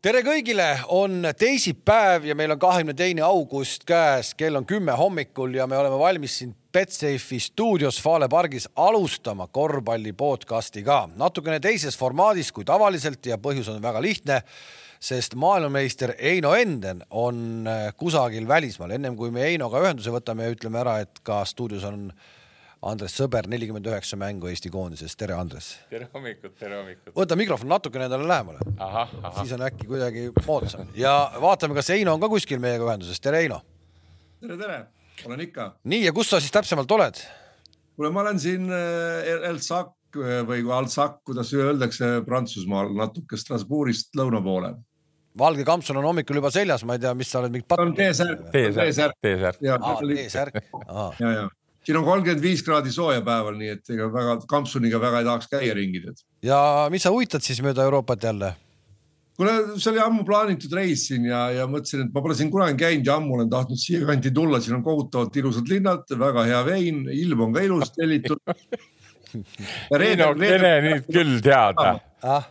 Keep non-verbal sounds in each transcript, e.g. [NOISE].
tere kõigile, on teisipäev ja meil on kahekümne teine august käes, kell on kümme hommikul ja me oleme valmis siin Betsafe'i stuudios Fale pargis alustama korvpalli podcasti ka natukene teises formaadis kui tavaliselt ja põhjus on väga lihtne, sest maailmameister Eino Enden on kusagil välismaal. ennem kui me Einoga ühenduse võtame ja ütleme ära, et ka stuudios on Andres Sõber, nelikümmend üheksa mängu Eesti koondises, tere Andres. tere hommikut, tere hommikut. võta mikrofon natukene endale lähemale. siis on äkki kuidagi moodsam ja vaatame, kas Eino on ka kuskil meiega ühenduses, tere Eino. tere, tere, olen ikka. nii ja kus sa siis täpsemalt oled? kuule, ma olen siin Elsac või Alsac, kuidas öeldakse Prantsusmaal, natuke Strasbourgist lõuna poole valge kampsun on hommikul juba seljas, ma ei tea, mis sa oled, mingit pattu. on T-särk. T-särk. T-särk. T-särk. ja, ja siin on kolmkümmend viis kraadi sooja päeval, nii et ega väga kampsuniga väga ei tahaks käia ringi tead. ja mis sa uitad siis mööda Euroopat jälle? kuule, see oli ammu plaanitud reis siin ja, ja mõtlesin, et ma pole siin kunagi käinud ja ammu olen tahtnud siia kanti tulla, siin on kohutavalt ilusad linnad, väga hea vein, ilm on ka ilus tellitud. [LAUGHS] ei no kene nüüd küll teada ah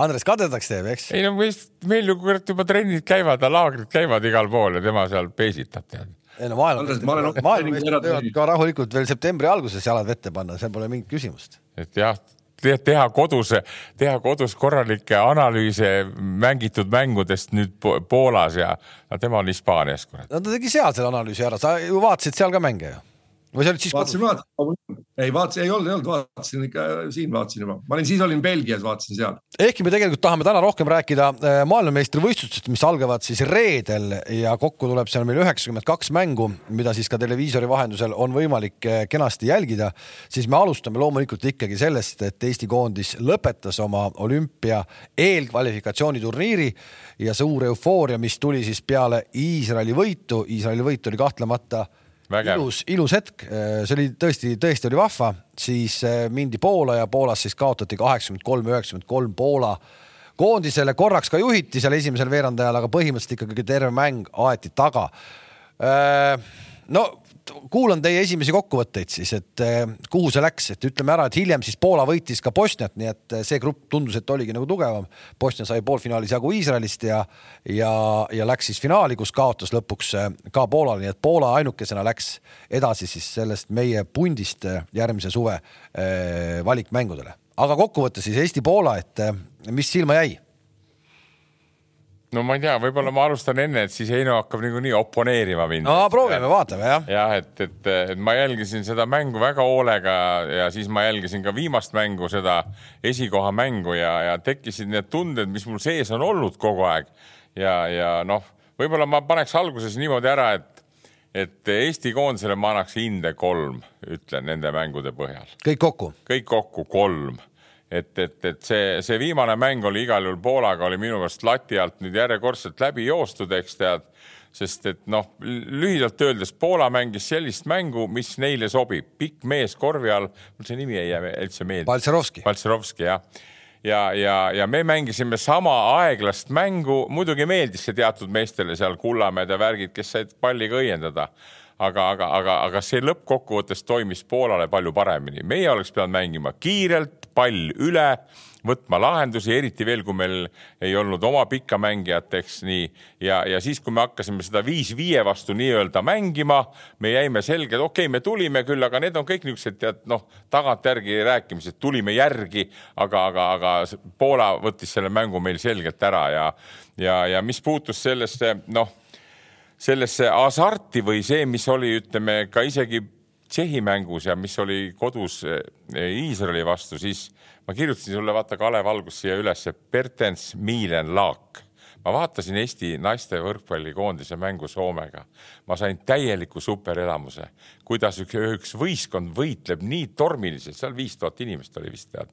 Andres kadedaks teeb, eks? ei no meil, meil ju kurat juba trennid käivad ja laagrid käivad igal pool ja tema seal peesitab tead ei no maailma, maailmameistrid võivad ka rahulikult veel septembri alguses jalad vette panna, seal pole mingit küsimust. et jah, teha kodus, teha kodus korralikke analüüse mängitud mängudest nüüd Poolas ja tema on Hispaanias, kurat. no ta tegi seal selle analüüsi ära, sa ju vaatasid seal ka mänge ju või sa olid siis vaatasin, vaatasin, ei vaatasin, ei olnud, ei olnud, vaatasin ikka siin vaatasin juba, ma olin, siis olin Belgias, vaatasin seal. ehkki me tegelikult tahame täna rohkem rääkida äh, maailmameistrivõistlustest, mis algavad siis reedel ja kokku tuleb seal meil üheksakümmend kaks mängu, mida siis ka televiisori vahendusel on võimalik äh, kenasti jälgida. siis me alustame loomulikult ikkagi sellest, et Eesti koondis lõpetas oma olümpia eelkvalifikatsiooniturniiri ja suur eufooria, mis tuli siis peale Iisraeli võitu, Iisraeli võit oli kahtlemata. Ilus, ilus hetk, see oli tõesti, tõesti oli vahva, siis äh, mindi Poola ja Poolas siis kaotati kaheksakümmend kolm, üheksakümmend kolm Poola koondisele, korraks ka juhiti seal esimesel veerandajal, aga põhimõtteliselt ikkagi terve mäng aeti taga. Äh, no kuulan teie esimesi kokkuvõtteid siis, et eh, kuhu see läks, et ütleme ära, et hiljem siis Poola võitis ka Bosniat, nii et eh, see grupp tundus, et oligi nagu tugevam. Bosnia sai poolfinaalis jagu Iisraelist ja, ja, ja läks siis finaali, kus kaotas lõpuks eh, ka Poolale, nii et Poola ainukesena läks edasi siis sellest meie pundist järgmise suve valikmängudele. aga kokkuvõttes siis Eesti-Poola, et mis silma jäi no ma ei tea, võib-olla ma alustan enne, et siis Heino hakkab niikuinii oponeerima mind. no proovime, vaatame jah. jah, et, et, et ma jälgisin seda mängu väga hoolega ja siis ma jälgisin ka viimast mängu, seda esikoha mängu ja, ja tekkisid need tunded, mis mul sees on olnud kogu aeg. ja, ja noh, võib-olla ma paneks alguses niimoodi ära, et, et Eesti koondisele ma annaks hinde kolm, ütlen nende mängude põhjal. kõik kokku? kõik kokku kolm et, et, et see, see viimane mäng oli igal juhul Poolaga oli minu meelest lati alt nüüd järjekordselt läbi joostud, eks tead. sest et noh, lühidalt öeldes Poola mängis sellist mängu, mis neile sobib, pikk mees korvi all, mul see nimi ei jää üldse meelde. Baltserovski. Baltserovski jah ja, ja, ja me mängisime sama aeglast mängu, muidugi meeldis see teatud meestele seal Kullamäed ja värgid, kes said palliga õiendada aga, aga, aga, aga see lõppkokkuvõttes toimis Poolale palju paremini. meie oleks pidanud mängima kiirelt, pall üle, võtma lahendusi, eriti veel, kui meil ei olnud oma pikka mängijat, eks nii. ja, ja siis, kui me hakkasime seda viis viie vastu nii-öelda mängima, me jäime selgelt, okei okay,, me tulime küll, aga need on kõik niisugused tead noh, tagantjärgi rääkimised, tulime järgi, aga, aga, aga Poola võttis selle mängu meil selgelt ära ja, ja, ja mis puutus sellesse noh sellesse hasarti või see, mis oli, ütleme ka isegi Tšehhi mängus ja mis oli kodus eh, Iisraeli vastu, siis ma kirjutasin sulle, vaata, Kalev algus siia ülesse, Bertens Miilen Laak. Ma vaatasin Eesti naiste võrkpallikoondise mängu Soomega. ma sain täieliku superelamuse, kuidas üks, üks võistkond võitleb nii tormiliselt, seal viis tuhat inimest oli vist tead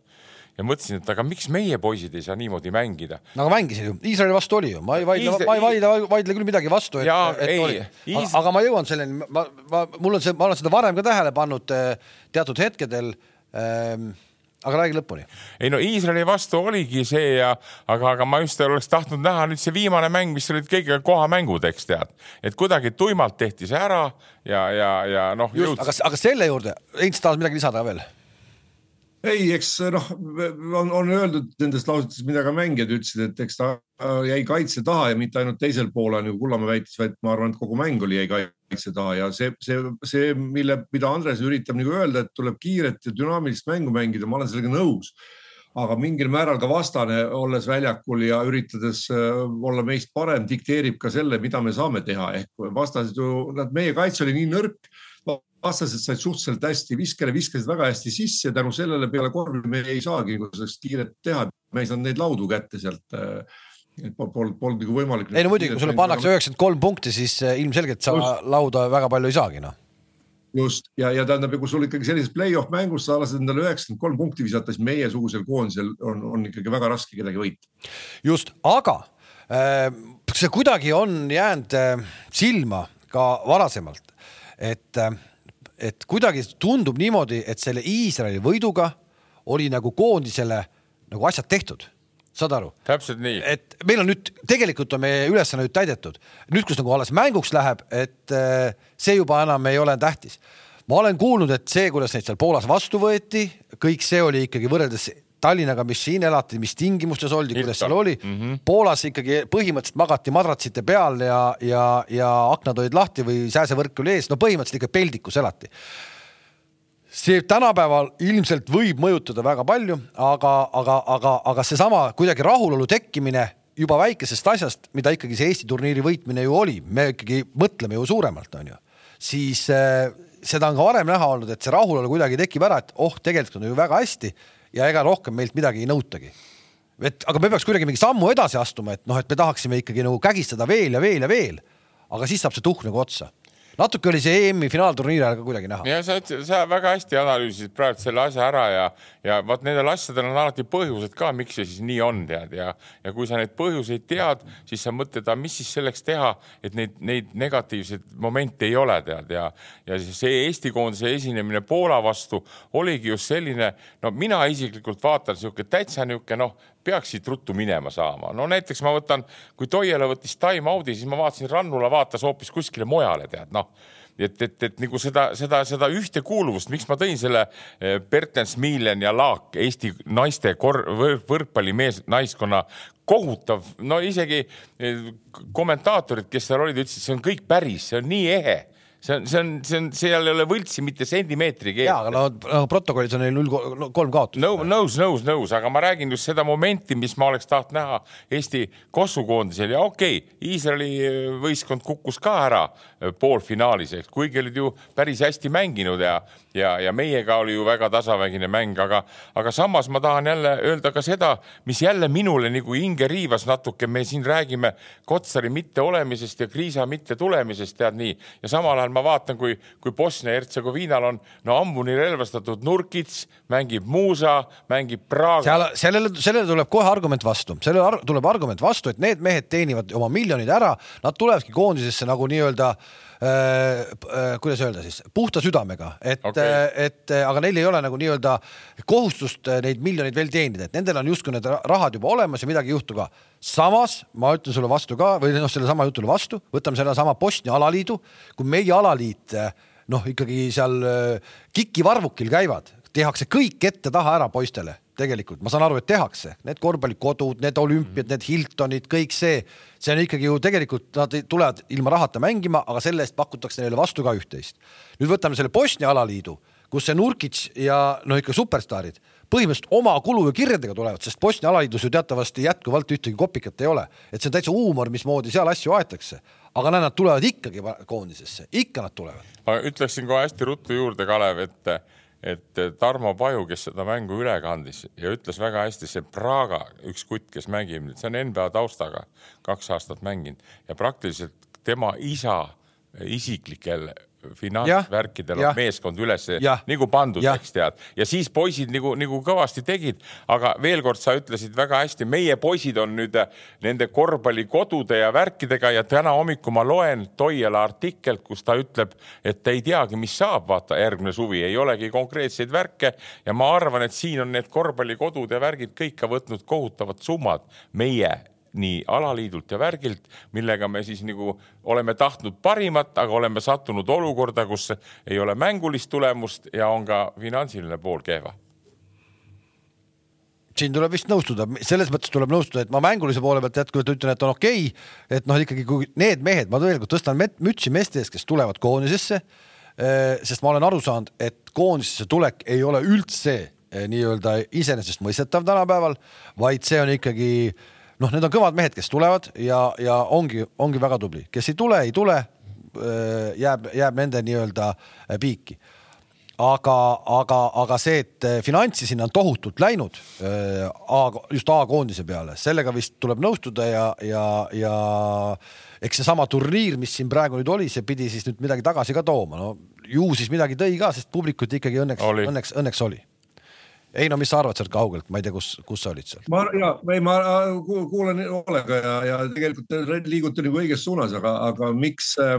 ja mõtlesin, et aga miks meie poisid ei saa niimoodi mängida. no aga mängisid ju, Iisraeli vastu oli ju, ma ei vaidle Iisra..., ma ei vaidle, vaidle küll midagi vastu, et, et ei, oli. Iis... aga ma jõuan selleni, ma, ma, mul on see, ma olen seda varem ka tähele pannud eh, teatud hetkedel ähm, aga räägi lõpuni. ei no Iisraeli vastu oligi see ja, aga, aga ma just oleks tahtnud näha nüüd see viimane mäng, mis olid kõige kohamängud, eks tead, et kuidagi tuimalt tehti see ära ja, ja, ja noh. aga, aga selle juurde, Heinz tahad midagi lisada veel? Ei, eks noh, on, on öeldud nendes lausetes, mida ka mängijad ütlesid, et eks ta jäi kaitse taha ja mitte ainult teisel poolel, nagu Kullamäe väitis, vaid ma arvan, et kogu mäng oli, jäi kaitse taha ja see, see, see, mille, mida Andres üritab nagu öelda, et tuleb kiiret ja dünaamilist mängu mängida, ma olen sellega nõus. Aga mingil määral ka vastane, olles väljakul ja üritades äh, olla meist parem, dikteerib ka selle, mida me saame teha, ehk vastased ju, nad, meie kaitse oli nii nõrk, vastased said suhteliselt hästi viskele, viskasid väga hästi sisse, tänu sellele peale korvi me ei saagi sellist kiiret teha, me ei saanud neid laudu kätte sealt et polnud, polnud nagu võimalik. ei no muidugi, kui sulle pannakse üheksakümmend kolm punkti, siis äh, ilmselgelt sa lauda väga palju ei saagi, noh just ja, ja tähendab, kui sul ikkagi sellises play-off mängus sa lased endale üheksakümmend kolm punkti visata, siis meiesugusel koondisel on, on ikkagi väga raske kedagi võita. just, aga äh, see kuidagi on jäänud äh, silma ka varasemalt, et äh,, et kuidagi tundub niimoodi, et selle Iisraeli võiduga oli nagu koondisele nagu asjad tehtud saad aru? täpselt nii. et meil on nüüd, tegelikult on meie ülesanne nüüd täidetud. nüüd, kus nagu alles mänguks läheb, et äh, see juba enam ei ole tähtis. ma olen kuulnud, et see, kuidas neid seal Poolas vastu võeti, kõik see oli ikkagi võrreldes Tallinnaga, mis siin elati, mis tingimustes oldi, kuidas seal oli mm. -hmm. Poolas ikkagi põhimõtteliselt magati madratsite peal ja, ja, ja aknad olid lahti või sääsevõrk oli ees, no põhimõtteliselt ikka peldikus elati see tänapäeval ilmselt võib mõjutada väga palju, aga, aga, aga, aga seesama kuidagi rahulolu tekkimine juba väikesest asjast, mida ikkagi see Eesti turniiri võitmine ju oli, me ikkagi mõtleme ju suuremalt, on ju, siis äh, seda on ka varem näha olnud, et see rahulolu kuidagi tekib ära, et oh, tegelikult on ju väga hästi ja ega rohkem meilt midagi ei nõutagi. et aga me peaks kuidagi mingi sammu edasi astuma, et noh, et me tahaksime ikkagi nagu kägistada veel ja veel ja veel. aga siis saab see tuhk nagu otsa natuke oli see EM-i finaalturniiri ajal ka kuidagi näha. ja sa, sa väga hästi analüüsisid praegu selle asja ära ja, ja vot nendel asjadel on alati põhjused ka, miks see siis nii on, tead ja, ja kui sa neid põhjuseid tead, siis sa mõtled, mis siis selleks teha, et neid, neid negatiivseid momente ei ole, tead ja, ja see Eesti koondise esinemine Poola vastu oligi just selline, no mina isiklikult vaatan sihuke täitsa niisugune noh, peaks siit ruttu minema saama. no näiteks ma võtan, kui Toiela võttis time-out'i, siis ma vaatasin, Rannula vaatas hoopis kuskile mujale, tead noh et, et, et nagu seda, seda, seda ühtekuuluvust, miks ma tõin selle Bertens, eh, Miilen ja Laak, Eesti naiste kor-, võrkpallimees, naiskonna kohutav, no isegi eh, komentaatorid, kes seal olid, ütlesid, see on kõik päris, see on nii ehe see on, see on, see on, seal ei ole võltsi mitte sentimeetrigi. ja, aga no, no protokollis on neil null kolm kaotust. no nõus, nõus, nõus, aga ma räägin just seda momenti, mis ma oleks tahtnud näha Eesti kossukoondisel ja okei okay,, Iisraeli äh, võistkond kukkus ka ära äh, poolfinaalis, eks kuigi olid ju päris hästi mänginud ja, ja, ja meiega oli ju väga tasavägine mäng, aga, aga samas ma tahan jälle öelda ka seda, mis jälle minule nagu hinge riivas natuke, me siin räägime Kotsari mitteolemisest ja Kriisa mittetulemisest, tead nii, ja samal ajal ma vaatan, kui, kui Bosnia-Hertsegoviinal on no hambuni relvastatud Nurkits, mängib Muusa, mängib Praag. seal, sellele, sellele tuleb kohe argument vastu, sellele ar tuleb argument vastu, et need mehed teenivad oma miljonid ära, nad tulevadki koondisesse nagu nii-öelda äh, kuidas öelda siis, puhta südamega, et okay., äh, et aga neil ei ole nagu nii-öelda kohustust neid miljoneid veel teenida, et nendel on justkui need rahad juba olemas ja midagi ei juhtu ka. samas ma ütlen sulle vastu ka või noh, sellesama jutule vastu, võtame sellesama Bosnia alaliidu, kui meie alaliit noh, ikkagi seal KIK-i varvukil käivad, tehakse kõik ette-taha ära poistele tegelikult, ma saan aru, et tehakse, need korvpallikodud, need olümpiad, need Hiltonid, kõik see, see on ikkagi ju tegelikult, nad tulevad ilma rahata mängima, aga selle eest pakutakse neile vastu ka üht-teist. nüüd võtame selle Bosnia alaliidu, kus see Nurkic ja no ikka superstaarid põhimõtteliselt oma kulu ja kirjadega tulevad, sest Bosnia alaliidus ju teatavasti jätkuvalt ühtegi kopikat ei ole, et see on täitsa huumor, mismoodi seal asju aetakse. Aga näe, nad tulevad ikkagi koondisesse, ikka nad tulevad. ma ütleksin kohe hästi ruttu juurde, Kalev, et et Tarmo Paju, kes seda mängu üle kandis ja ütles väga hästi, see Praga üks kutt, kes mängib nüüd, see on NBA taustaga, kaks aastat mänginud ja praktiliselt tema isa isiklikel finantsvärkidel on meeskond üles nagu pandud, eks tead. ja siis poisid nagu, nagu kõvasti tegid, aga veel kord, sa ütlesid väga hästi, meie poisid on nüüd nende korvpallikodude ja värkidega ja täna hommikul ma loen Toiala artiklit, kus ta ütleb, et ta ei teagi, mis saab, vaata järgmine suvi. Ei olegi konkreetseid värke ja ma arvan, et siin on need korvpallikodud ja värgid kõik ka võtnud kohutavad summad meie nii alaliidult ja värgilt, millega me siis nagu oleme tahtnud parimat, aga oleme sattunud olukorda, kus ei ole mängulist tulemust ja on ka finantsiline pool kehva. Siin tuleb vist nõustuda, selles mõttes tuleb nõustuda, et ma mängulise poole pealt jätkuvalt ütlen, et on okei okay,, et noh, ikkagi kui need mehed, ma tegelikult tõstan mütsi meeste ees, kes tulevad koondisesse, eh, sest ma olen aru saanud, et koondisesse tulek ei ole üldse eh, nii-öelda iseenesestmõistetav tänapäeval, vaid see on ikkagi noh, need on kõvad mehed, kes tulevad ja, ja ongi, ongi väga tubli, kes ei tule, ei tule, eh, jääb, jääb nende nii-öelda piiki. Aga, aga, aga see, et eh, finantsi sinna on tohutult läinud äh, A, just A-koondise peale, sellega vist tuleb nõustuda ja, ja, ja eks seesama turniir, mis siin praegu nüüd oli, see pidi siis nüüd midagi tagasi ka tooma, no ju siis midagi tõi ka, sest publikut ikkagi õnneks, õnneks, õnneks oli ei no mis sa arvad sealt kaugelt, ma ei tea, kus, kus sa olid seal? ma ja, ei ma kuulan hoolega ja, ja tegelikult liigute nagu õiges suunas, aga, aga miks äh,,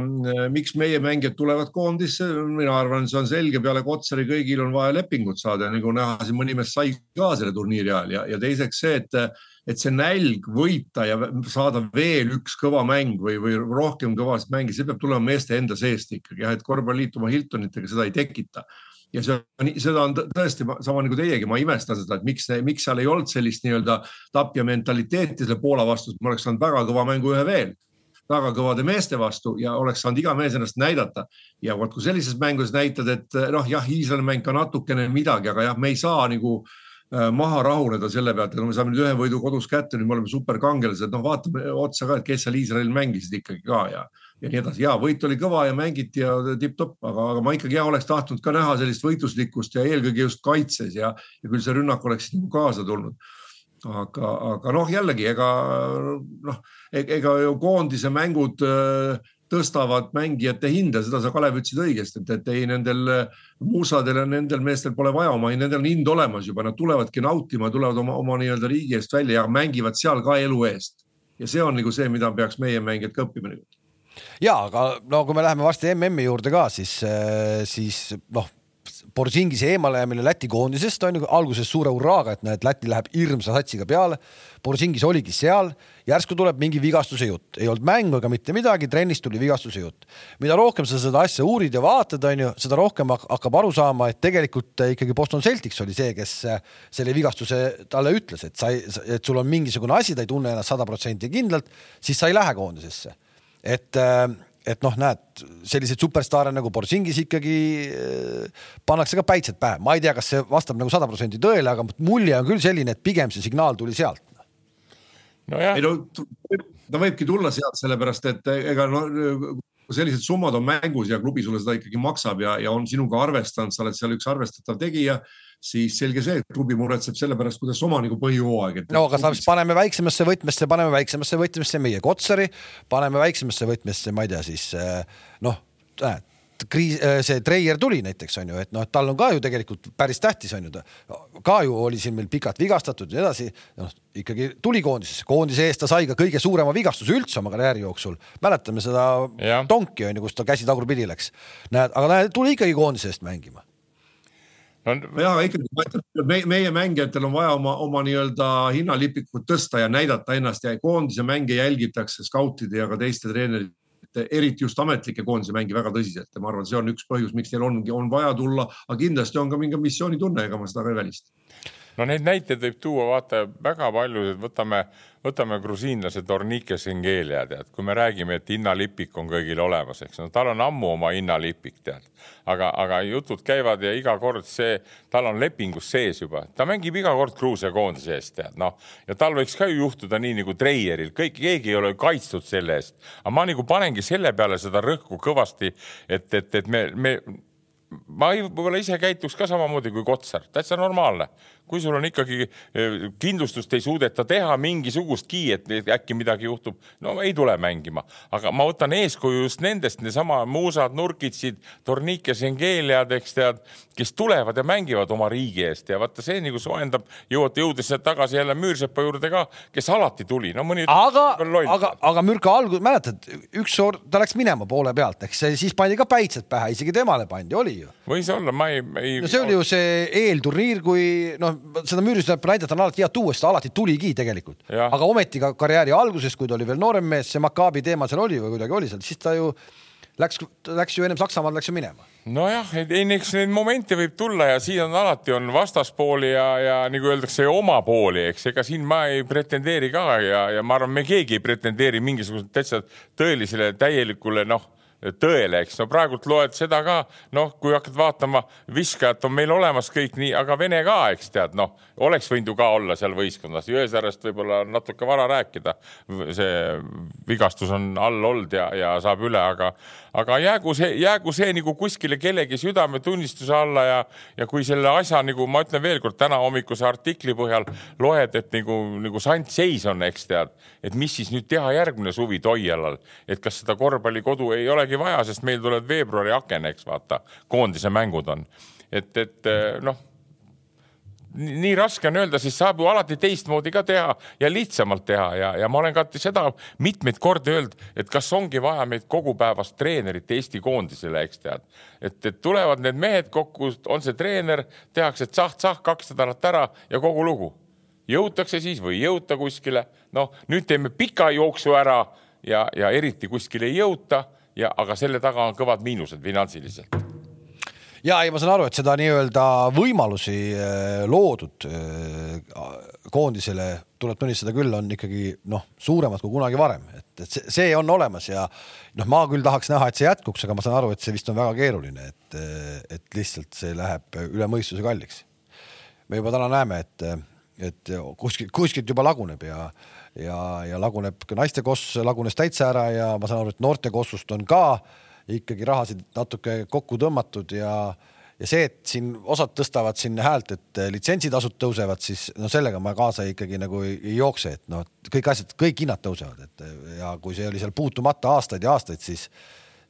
miks meie mängijad tulevad koondisse, mina arvan, see on selge, peale Kotsari kõigil on vaja lepingut saada, nagu näha, siin mõni mees sai ka selle turniiri ajal ja, ja teiseks see, et et see nälg võita ja saada veel üks kõva mäng või, või rohkem kõvasid mänge, see peab tulema meeste enda seest ikkagi jah, et korvpalliliit oma Hiltonitega seda ei tekita ja see on, seda on tõesti sama nagu teiegi, ma imestan seda, et miks, miks seal ei olnud sellist nii-öelda tapja mentaliteeti selle Poola vastu, ma oleks saanud väga kõva mängu ühe veel, väga kõvade meeste vastu ja oleks saanud iga mees ennast näidata. ja vot kui sellises mängus näitad, et noh, jah, Iisraeli mäng ka natukene midagi, aga jah, me ei saa nagu äh, maha rahuneda selle pealt, et no me saame nüüd ühe võidu kodus kätte, nüüd me oleme superkangelased, noh, vaatame otsa ka, et kes seal Iisraelil mängisid ikkagi ka ja ja nii edasi. ja võit oli kõva ja mängiti ja tipp-topp, aga, aga ma ikkagi ja oleks tahtnud ka näha sellist võitluslikkust ja eelkõige just kaitses ja, ja küll see rünnak oleks nagu kaasa tulnud. aga, aga noh, jällegi ega noh, e-, ega ju koondise mängud äh, tõstavad mängijate hinda, seda sa, Kalev, ütlesid õigesti, et, et ei nendel muusadel ja nendel meestel pole vaja oma, nendel on hind olemas juba, nad tulevadki nautima, tulevad oma, oma nii-öelda riigi eest välja ja mängivad seal ka elu eest. ja see on nagu see, mida peaks meie mängijad ka õppima nagu ja aga no kui me läheme varsti MM-i juurde ka, siis, äh, siis noh, Borsingise eemalejäämine Läti koondisest on ju alguses suure hurraaga, et näed, Läti läheb hirmsa satsiga peale. Borsingis oligi seal, järsku tuleb mingi vigastuse jutt, ei olnud mängu ega mitte midagi, trennis tuli vigastuse jutt. mida rohkem sa seda asja uurid ja vaatad, on ju, seda rohkem hakkab aru saama, et tegelikult ikkagi Boston Celtics oli see, kes äh, selle vigastuse talle ütles, et sa ei, et sul on mingisugune asi, ta ei tunne ennast sada protsenti kindlalt, siis sa ei lähe koondisesse et, äh, et noh, näed selliseid superstaare nagu Borsingis ikkagi äh, pannakse ka päitsed pähe, ma ei tea, kas see vastab nagu sada protsenti tõele, aga mulje on küll selline, et pigem see signaal tuli sealt. nojah. ei no ta võibki tulla sealt, sellepärast et ega no sellised summad on mängus ja klubi sulle seda ikkagi maksab ja, ja on sinuga arvestanud, sa oled seal üks arvestatav tegija siis selge see, et klubi muretseb selle pärast, kuidas oma nagu põhijooaeg. no aga klubis... paneme väiksemasse võtmesse, paneme väiksemasse võtmesse meie Kotsari, paneme väiksemasse võtmesse, ma ei tea, siis eh, noh, näed kriis, eh, see Treier tuli näiteks on ju, et noh, et tal on ka ju tegelikult päris tähtis on ju, ka ju oli siin meil pikalt vigastatud ja nii edasi, noh ikkagi tuli koondisesse, koondise eest ta sai ka kõige suurema vigastuse üldse oma karjääri jooksul. mäletame seda ja. tonki on ju, kus ta käsi tagurpidi läks. näed, aga näed, tuli ikkagi koondise eest mängima no jah, ikkagi ma ütlen, meie, meie mängijatel on vaja oma, oma nii-öelda hinnalipikut tõsta ja näidata ennast ja koondise mänge jälgitakse skautide ja ka teiste treenerite, eriti just ametlikke koondise mänge väga tõsiselt. Ja ma arvan, see on üks põhjus, miks neil ongi, on vaja tulla, aga kindlasti on ka mingi missioonitunne, ega ma seda ka ei välista no neid näiteid võib tuua, vaata väga palju, võtame, võtame grusiinlase Tornike Singelia, tead, kui me räägime, et hinnalipik on kõigil olemas, eks no tal on ammu oma hinnalipik, tead. aga, aga jutud käivad ja iga kord see, tal on lepingus sees juba, ta mängib iga kord Gruusia koondise eest, tead, noh. ja tal võiks ka ju juhtuda nii nagu Treieril, kõik, keegi ei ole kaitstud selle eest. aga ma nagu panengi selle peale seda rõhku kõvasti, et, et, et me, me ma võib-olla ise käituks ka samamoodi kui Kotsar, täitsa normaalne. Kui sul on ikkagi eh, kindlustust ei suudeta teha mingisugustki, et äkki midagi juhtub, no ei tule mängima, aga ma võtan eeskuju just nendest, neesama Muusad, Nurkitsid, Tornikes, Engeliad, eks tead, kes tulevad ja mängivad oma riigi eest ja vaata see nagu soojendab, jõuate jõudes tagasi jälle Müürsepa juurde ka, kes alati tuli, no mõni. aga, aga, aga Mürka algus, mäletad, üks kord ta läks minema poole pealt, eks siis pandi ka päitsed pähe, isegi temale pandi, oli ju. võis olla, ma ei, ei. no see oli ju see eelturniir, kui noh, seda Müürisõna näidata on alati hea tuua, sest ta alati tuligi tegelikult. aga ometi ka karjääri alguses, kui ta oli veel noorem mees, see Maccabi teema seal oli või kuidagi oli seal, siis ta ju läks, läks ju ennem Saksamaal läks ju minema nojah, eks neid momente võib tulla ja siin on alati on vastaspooli ja, ja nagu öeldakse, oma pooli, eks, ega siin ma ei pretendeeri ka ja, ja ma arvan, me keegi ei pretendeeri mingisugusele täitsa tõelisele täielikule noh tõele, eks no praegult loed seda ka, noh, kui hakkad vaatama, viskajad on meil olemas kõik nii, aga Vene ka, eks tead, noh, oleks võinud ju ka olla seal võistkonnas, Jõesaarest võib-olla natuke vara rääkida. see vigastus on all olnud ja, ja saab üle, aga, aga jäägu see, jäägu see nagu kuskile kellegi südametunnistuse alla ja, ja kui selle asja nagu ma ütlen veelkord täna hommikuse artikli põhjal loed, et nagu, nagu sant seis on, eks tead, et mis siis nüüd teha järgmine suvi Toialal, et kas seda korvpallikodu ei ole olegi vaja, sest meil tuleb veebruari aken, eks vaata, koondise mängud on. et, et noh, nii raske on öelda, siis saab ju alati teistmoodi ka teha ja lihtsamalt teha ja, ja ma olen ka seda mitmeid kordi öelnud, et kas ongi vaja meid kogupäevast treenerit Eesti koondisele, eks tead. et, et tulevad need mehed kokku, on see treener, tehakse tsah-tsah kaks nädalat ära ja kogu lugu. jõutakse siis või ei jõuta kuskile, noh, nüüd teeme pika jooksu ära ja, ja eriti kuskile ei jõuta ja, aga selle taga on kõvad miinused finantsiliselt ja ei, ma saan aru, et seda nii-öelda võimalusi äh, loodud äh, koondisele tuleb tunnistada küll, on ikkagi noh, suuremad kui kunagi varem, et, et see, on olemas ja noh, ma küll tahaks näha, et see jätkuks, aga ma saan aru, et see vist on väga keeruline, et, et lihtsalt see läheb üle mõistuse kalliks. me juba täna näeme, et, et kuskilt, kuskilt juba laguneb ja ja, ja laguneb ka naiste koss lagunes täitsa ära ja ma saan aru, et noorte kossust on ka ikkagi rahasid natuke kokku tõmmatud ja ja see, et siin osad tõstavad siin häält, et litsentsitasud tõusevad, siis no sellega ma kaasa ikkagi nagu ei, ei jookse, et noh, kõik asjad, kõik hinnad tõusevad, et ja kui see oli seal puutumata aastaid ja aastaid, siis,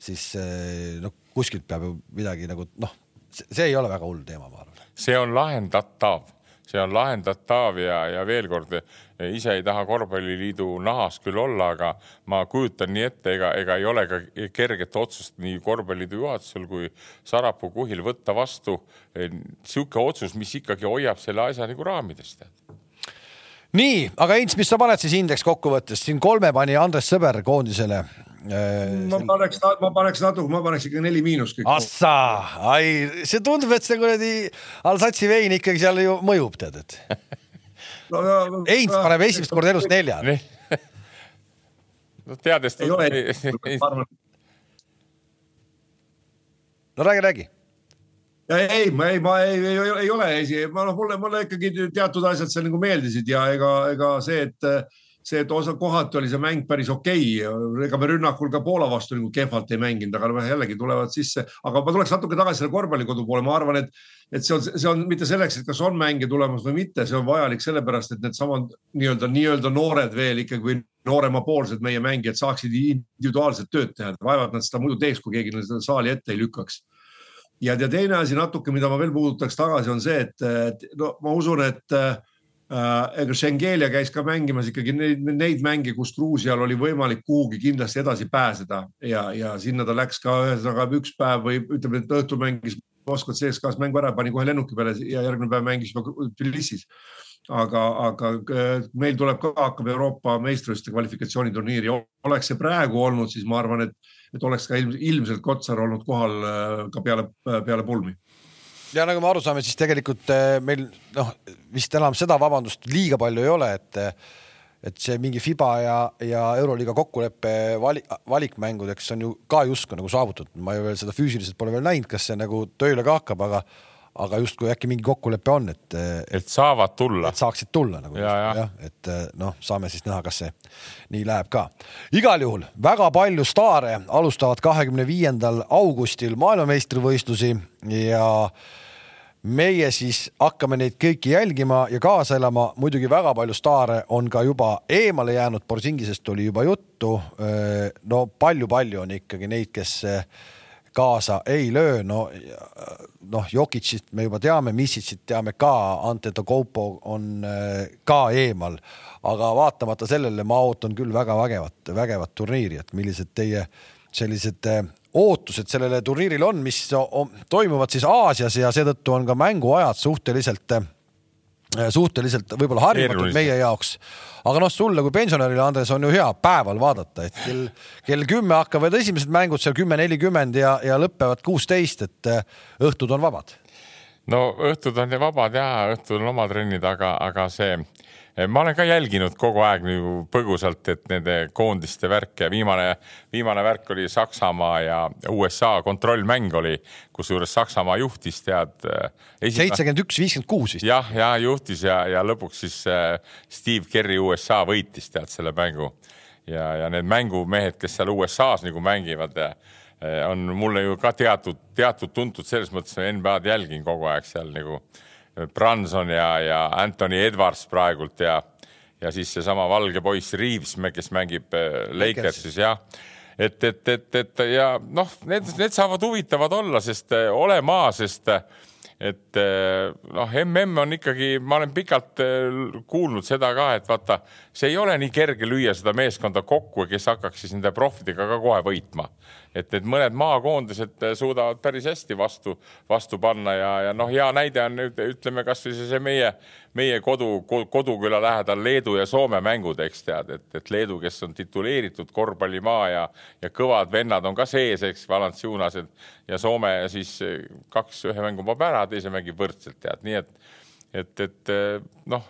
siis noh, kuskilt peab ju midagi nagu noh, see ei ole väga hull teema, ma arvan. see on lahendatav see on lahendatav ja, ja veel kord ise ei taha korvpalliliidu nahas küll olla, aga ma kujutan nii ette, ega, ega ei ole ka kerget otsust nii korvpalliliidu juhatusel kui Sarapuu kuhil võtta vastu niisugune otsus, mis ikkagi hoiab selle asja nagu raamides nii, aga Heinz, mis sa paned siis indeks kokkuvõttes, siin kolme pani Andres Sõber koondisele ma paneks, ma paneks natuke, ma paneks ikka neli miinust. Assa, ai, see tundub, et see kuradi Alsatsi vein ikkagi seal ju mõjub, tead, et [LAUGHS] no,. No, Heinz paneb esimest korda elus nelja. [LAUGHS] no teades. ei ole, ma arvan. no räägi, räägi ei, ma ei, ma ei, ei, ei ole, ma noh, mulle, mulle ikkagi teatud asjad seal nagu meeldisid ja ega, ega see, et see, et osa kohati oli see mäng päris okei. Okay., ega me rünnakul ka Poola vastu nagu kehvalt ei mänginud, aga noh, jällegi tulevad sisse, aga ma tuleks natuke tagasi selle korvpallikodu poole, ma arvan, et, et see on, see on mitte selleks, et kas on mänge tulemas või mitte, see on vajalik sellepärast, et needsamad nii-öelda, nii-öelda noored veel ikkagi või nooremapoolsed meie mängijad saaksid individuaalset tööd teha, vaevalt nad seda muidu teeks, kui keegi neile seda saali ette ei lükkaks. Ja, ja teine asi natuke, mida ma veel puudutaks tagasi, on see, et no ma usun, et Äh, ega Schengelia käis ka mängimas ikkagi neid, neid mänge, kus Gruusial oli võimalik kuhugi kindlasti edasi pääseda ja, ja sinna ta läks ka ühesõnaga üks päev või ütleme, et õhtul mängis Moskva CSKA-s mängu ära, pani kohe lennuki peale ja järgmine päev mängis juba Tbilisis. aga, aga äh, meil tuleb ka, hakkab Euroopa meistrivõistluste kvalifikatsiooniturniiri, oleks see praegu olnud, siis ma arvan, et, et oleks ka ilmselt Kotsar olnud kohal äh, ka peale, peale pulmi ja nagu me aru saame, siis tegelikult eh, meil noh, vist enam seda vabandust liiga palju ei ole, et et see mingi Fiba ja, ja Euroliiga kokkulepe vali, valikmängudeks on ju ka justkui nagu saavutatud, ma ju veel seda füüsiliselt pole veel näinud, kas see nagu tööle ka hakkab, aga aga justkui äkki mingi kokkulepe on, et, et. et saavad tulla. et saaksid tulla nagu. jah ja., et noh, saame siis näha, kas see nii läheb ka. igal juhul väga palju staare alustavad kahekümne viiendal augustil maailmameistrivõistlusi ja meie siis hakkame neid kõiki jälgima ja kaasa elama. muidugi väga palju staare on ka juba eemale jäänud, Borsingisest oli juba juttu. no palju-palju on ikkagi neid, kes kaasa ei löö, no noh, Jokicit me juba teame, Missicit teame ka, Ante Tokopo on ka eemal, aga vaatamata sellele ma ootan küll väga vägevat, vägevat turniiri, et millised teie sellised ootused sellele turniirile on, mis toimuvad siis Aasias ja seetõttu on ka mänguajad suhteliselt suhteliselt võib-olla harjumatud meie jaoks. aga noh, sulle kui pensionärile, Andres, on ju hea päeval vaadata, et kell, kell kümme hakkavad esimesed mängud seal kümme nelikümmend ja, ja lõpevad kuusteist, et õhtud on vabad. no õhtud on vabad ja õhtul on oma trennid, aga, aga see ma olen ka jälginud kogu aeg nagu põgusalt, et nende koondiste värke, viimane, viimane värk oli Saksamaa ja USA kontrollmäng oli, kusjuures Saksamaa juhtis tead. Eh, seitsekümmend üks, viiskümmend kuus vist. jah, ja juhtis ja, ja lõpuks siis äh, Steve Kerry USA võitis tead selle mängu ja, ja need mängumehed, kes seal USA-s nagu mängivad on mulle ju ka teatud, teatud tuntud selles mõttes, NBA-d jälgin kogu aeg seal nagu Branson ja, ja Anthony Edwards praegult ja, ja siis seesama valge poiss Reaves, kes mängib äh, Lakersis. Jah. Et, et, et, et ja noh, need, need saavad huvitavad olla, sest äh, ole maa, sest äh, et noh, mm on ikkagi, ma olen pikalt kuulnud seda ka, et vaata, see ei ole nii kerge lüüa seda meeskonda kokku, kes hakkaks siis nende proffidega ka kohe võitma. Et, et mõned maakoondised suudavad päris hästi vastu, vastu panna ja, ja noh, hea näide on nüüd ütleme kasvõi see, meie, meie kodu, koduküla lähedal Leedu ja Soome mängud, eks tead, et, et Leedu, kes on tituleeritud korvpallimaa ja, ja kõvad vennad on ka sees, eks, Valanciunased ja Soome siis kaks ühe mängu paneb ära, teise mängib võrdselt tead, nii et, et, et noh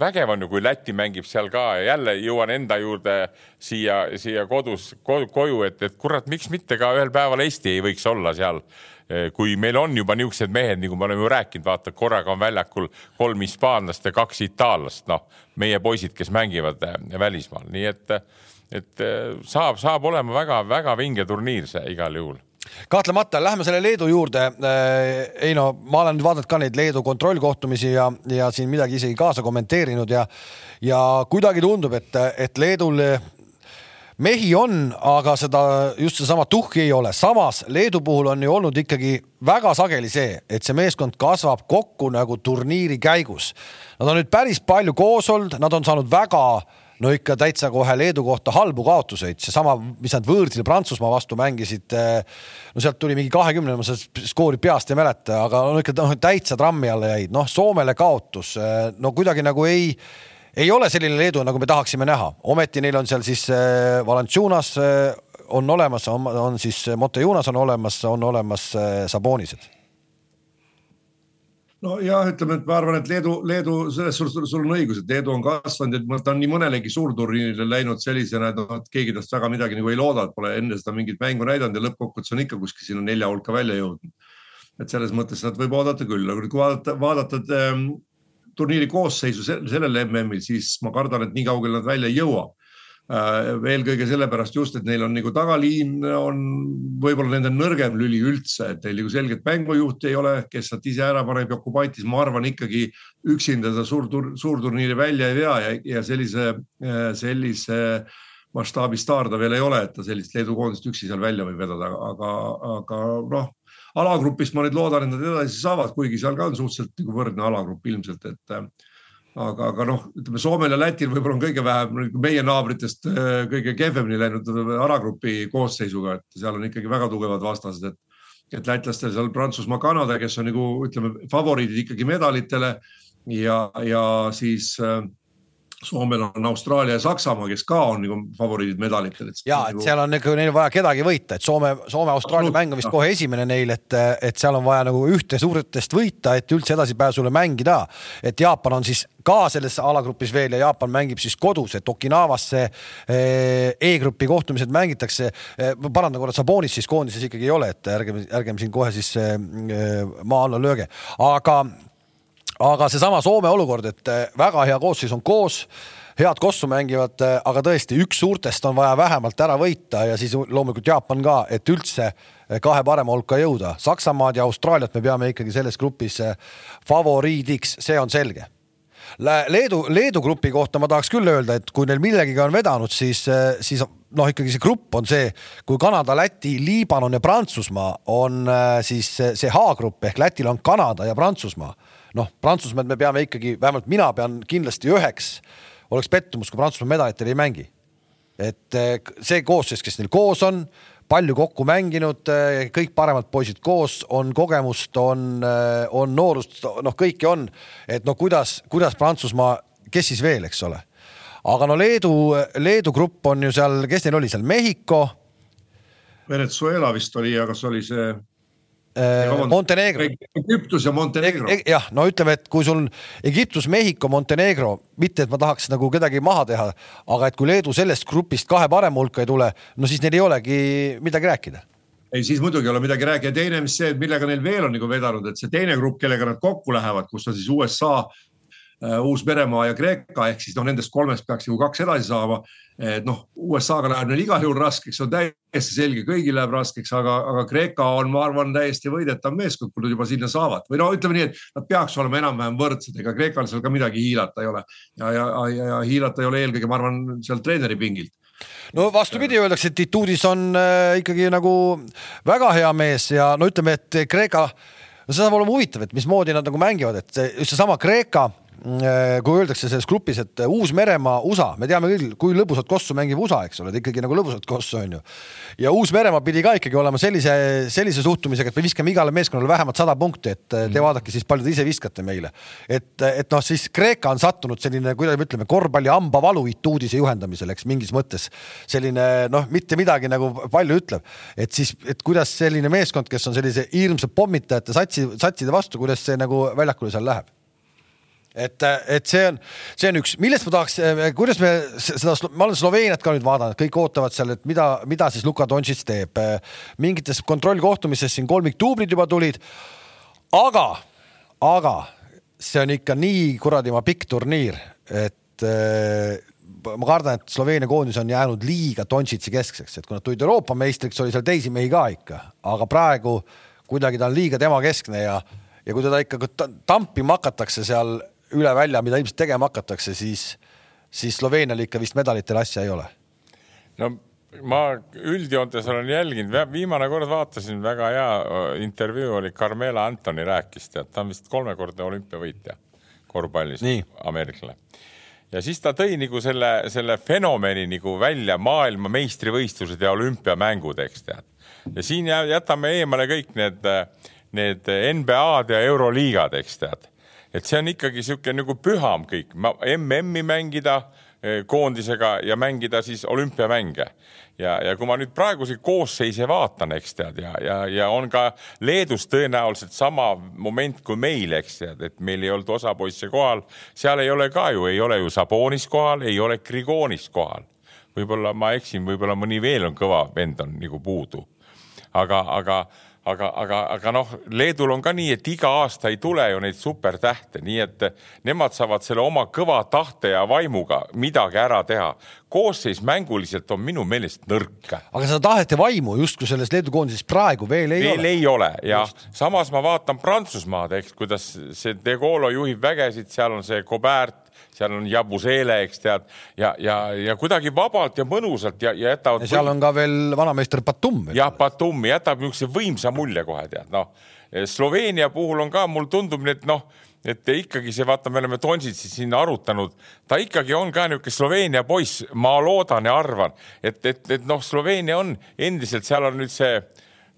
vägev on ju, kui Läti mängib seal ka ja jälle jõuan enda juurde siia, siia kodus koju, et, et kurat, miks mitte ka ühel päeval Eesti ei võiks olla seal. kui meil on juba niisugused mehed, nagu me oleme ju rääkinud, vaata korraga on väljakul kolm hispaanlast ja kaks itaallast, noh, meie poisid, kes mängivad äh, välismaal, nii et, et äh, saab, saab olema väga-väga vinge turniir see igal juhul kahtlemata, lähme selle Leedu juurde. Äh, ei no ma olen vaadanud ka neid Leedu kontrollkohtumisi ja, ja siin midagi isegi kaasa kommenteerinud ja, ja kuidagi tundub, et, et Leedul mehi on, aga seda just seesama tuhhi ei ole. samas Leedu puhul on ju olnud ikkagi väga sageli see, et see meeskond kasvab kokku nagu turniiri käigus. Nad on nüüd päris palju koos olnud, nad on saanud väga äh, no ikka täitsa kohe Leedu kohta halbu kaotuseid, seesama, mis nad võõrsil Prantsusmaa vastu mängisid. Eh, no sealt tuli mingi kahekümne, ma seda skoori peast ei mäleta, aga no ikka noh, täitsa trammi alla jäid, noh, Soomele kaotus, eh, no kuidagi nagu ei ei ole selline Leedu, nagu me tahaksime näha, ometi neil on seal siis äh, Valanciunas on olemas, on, siis Montejunas on olemas, on olemas Sabonised nojah, ütleme, et ma arvan, et Leedu, Leedu selles suhtes sul on õigus, et Leedu on kasvanud, et ta on nii mõnelegi suurturniirile läinud sellisena, et noh, et keegi tast väga midagi nagu ei looda, et pole enne seda mingit mängu näidanud ja lõppkokkuvõttes on ikka kuskil sinna nelja hulka välja jõudnud. et selles mõttes nad võib oodata küll, aga kui vaadata, vaadata ähm, turniiri koosseisu sellel MM-il, siis ma kardan, et nii kaugele nad välja ei jõua eelkõige sellepärast just, et neil on nagu tagaliin on võib-olla nende nõrgem lüli üldse, et neil nagu selget mängujuhti ei ole, kes nad ise ära paneb ja Kubaitis, ma arvan ikkagi üksinda seda suur, suurturniiri välja ei vea ja, ja sellise, sellise mastaabi staar ta veel ei ole, et ta sellist Leedu koondist üksi seal välja võib vedada, aga, aga noh, alagrupist ma nüüd loodan, et nad edasi saavad, kuigi seal ka on suhteliselt nagu võrdne alagrupp ilmselt, et aga, aga noh, ütleme Soomel ja Lätil võib-olla on kõige vähem meie naabritest äh, kõige kehvemini läinud alagrupi koosseisuga, et seal on ikkagi väga tugevad vastased, et et lätlastel seal Prantsusmaa, Kanada, kes on nagu ütleme, favoriidid ikkagi medalitele ja, ja siis äh, Soomel on Austraalia ja Saksamaa, kes ka on nagu favoriidid medalitel. ja, et nagu... seal on nagu neil vaja kedagi võita, et Soome, Soome-Austraalia mäng on vist kohe esimene neil, et, et seal on vaja nagu ühte suurtest võita, et üldse edasipääsule mängida. et Jaapan on siis ka selles alagrupis veel ja Jaapan mängib siis kodus, et Okinavasse eh, E-grupi kohtumised mängitakse. Eh, parandan korra, Sabonis siis koondises ikkagi ei ole, et ärgem, ärgem siin kohe siis eh, maa alla lööge, aga aga seesama Soome olukord, et eh, väga hea koosseis on koos, head kossu mängivad, eh, aga tõesti üks suurtest on vaja vähemalt ära võita ja siis loomulikult Jaapan ka, et üldse eh, kahe parema hulka jõuda. Saksamaad ja Austraaliat me peame ikkagi selles grupis favoriidiks, see on selge. Leedu, Leedu grupi kohta ma tahaks küll öelda, et kui neil millegagi on vedanud, siis, siis noh, ikkagi see grupp on see, kui Kanada, Läti, Liibanon ja Prantsusmaa on siis see H-grupp ehk Lätil on Kanada ja Prantsusmaa noh, Prantsusmaad me peame ikkagi, vähemalt mina pean kindlasti üheks, oleks pettumus, kui Prantsusmaa medalitele ei mängi. et eh, see koosseis, kes neil koos on, palju kokku mänginud, kõik paremad poisid koos, on kogemust, on, on noorust, noh, kõike on. et no kuidas, kuidas Prantsusmaa, kes siis veel, eks ole. aga no Leedu, Leedu grupp on ju seal, kes neil oli seal, Mehhiko. Venezuela vist oli, aga kas oli see Montenegro. Egiptus ja Montenegro. E-, jah, no ütleme, et kui sul Egiptus, Mehhiko, Montenegro, mitte et ma tahaks nagu kedagi maha teha, aga et kui Leedu sellest grupist kahe parema hulka ei tule, no siis neil ei olegi midagi rääkida ei, siis muidugi ei ole midagi rääkida teine, mis see, millega neil veel on nagu vedanud, et see teine grupp, kellega nad kokku lähevad, kus on siis USA, Äh, Uus-Meremaa ja Kreeka ehk siis noh, nendest kolmest peaks nagu kaks edasi saama. et noh, USA-ga läheb neil igal juhul raskeks, on täiesti selge, kõigil läheb raskeks, aga, aga Kreeka on, ma arvan, täiesti võidetav meeskond, kui nad juba sinna saavad. Või no ütleme nii, et nad peaks olema enam-vähem võrdsed, ega Kreekal seal ka midagi hiilata ei ole. Ja, ja, ja, ja hiilata ei ole eelkõige, ma arvan, seal treeneri pingilt no vastupidi, öeldakse, et Ituudis on äh, ikkagi nagu väga hea mees ja no ütleme, et Kreeka, no see saab olema huvitav, et mismoodi nad nagu mängivad, et just seesama Kreeka Äh, kui öeldakse selles grupis, et Uus-Meremaa, USA, me teame küll, kui lõbusat kossu mängib USA, eks ole, ta ikkagi nagu lõbusat kossu on ju. ja Uus-Meremaa pidi ka ikkagi olema sellise, sellise suhtumisega, et me viskame igale meeskonnale vähemalt sada punkti, et te mm. vaadake siis palju te ise viskate meile. et, et noh, siis Kreeka on sattunud selline, kuidas me ütleme, korvpalli hambavalu ituudise juhendamisel, eks mingis mõttes selline noh, mitte midagi nagu palju ütleb, et siis, et kuidas selline meeskond, kes on sellise hirmsa pommitajate satsi, satside vastu, kuidas see nagu väljakule seal läheb et, et see on, see on üks, millest ma tahaks, kuidas me seda, ma olen Sloveeniat ka nüüd vaadanud, kõik ootavad seal, et mida, mida siis Luka Doncic teeb. mingites kontrollkohtumistes siin kolmiktuubrid juba tulid. aga, aga see on ikka nii kuradi ma pikk turniir, et ma kardan, et Sloveenia koondis on jäänud liiga Doncic'i keskseks, et kui nad tulid Euroopa meistriks, oli seal teisi mehi ka ikka, aga praegu kuidagi ta on liiga tema keskne ja ja kui teda ikka tampima hakatakse seal üle välja, mida ilmselt tegema hakatakse, siis, siis Sloveenial ikka vist medalitel asja ei ole. no ma üldjoontes olen jälginud, viimane kord vaatasin, väga hea intervjuu oli, Carmela Antoni rääkis, tead, ta on vist kolmekordne olümpiavõitja korvpallis, ameeriklane. ja siis ta tõi nagu selle, selle fenomeni nagu välja maailmameistrivõistlused ja olümpiamängud, eks tead. ja siin jätame eemale kõik need, need NBA-d ja Euroliigad, eks tead et see on ikkagi niisugune nagu püham kõik, MM-i mängida eh, koondisega ja mängida siis olümpiamänge. ja, ja kui ma nüüd praeguseid koosseise vaatan, eks tead, ja, ja, ja on ka Leedus tõenäoliselt sama moment kui meil, eks tead, et meil ei olnud osa poisse kohal, seal ei ole ka ju, ei ole ju Sabonis kohal, ei ole Grigonis kohal. võib-olla ma eksin, võib-olla mõni veel on kõva vend on nagu puudu. aga, aga aga, aga, aga noh, Leedul on ka nii, et iga aasta ei tule ju neid supertähte, nii et nemad saavad selle oma kõva tahte ja vaimuga midagi ära teha. koosseis mänguliselt on minu meelest nõrk. aga seda tahet ja vaimu justkui selles Leedu koondises praegu veel ei veel ole. ei ole ja Just. samas ma vaatan Prantsusmaad, eks, kuidas see De Gaulle juhib vägesid, seal on see Cobert, seal on Jabuseele, eks tead, ja, ja, ja kuidagi vabalt ja mõnusalt ja, ja jätavad. seal on ka veel vanameister Batum. jah, Batum jätab niisuguse võimsa mulje kohe tead, noh. Sloveenia puhul on ka, mulle tundub, et noh, et ikkagi see, vaata, me oleme Donsitsi siin arutanud, ta ikkagi on ka niisugune Sloveenia poiss, ma loodan ja arvan, et, et, et noh, Sloveenia on endiselt, seal on nüüd see,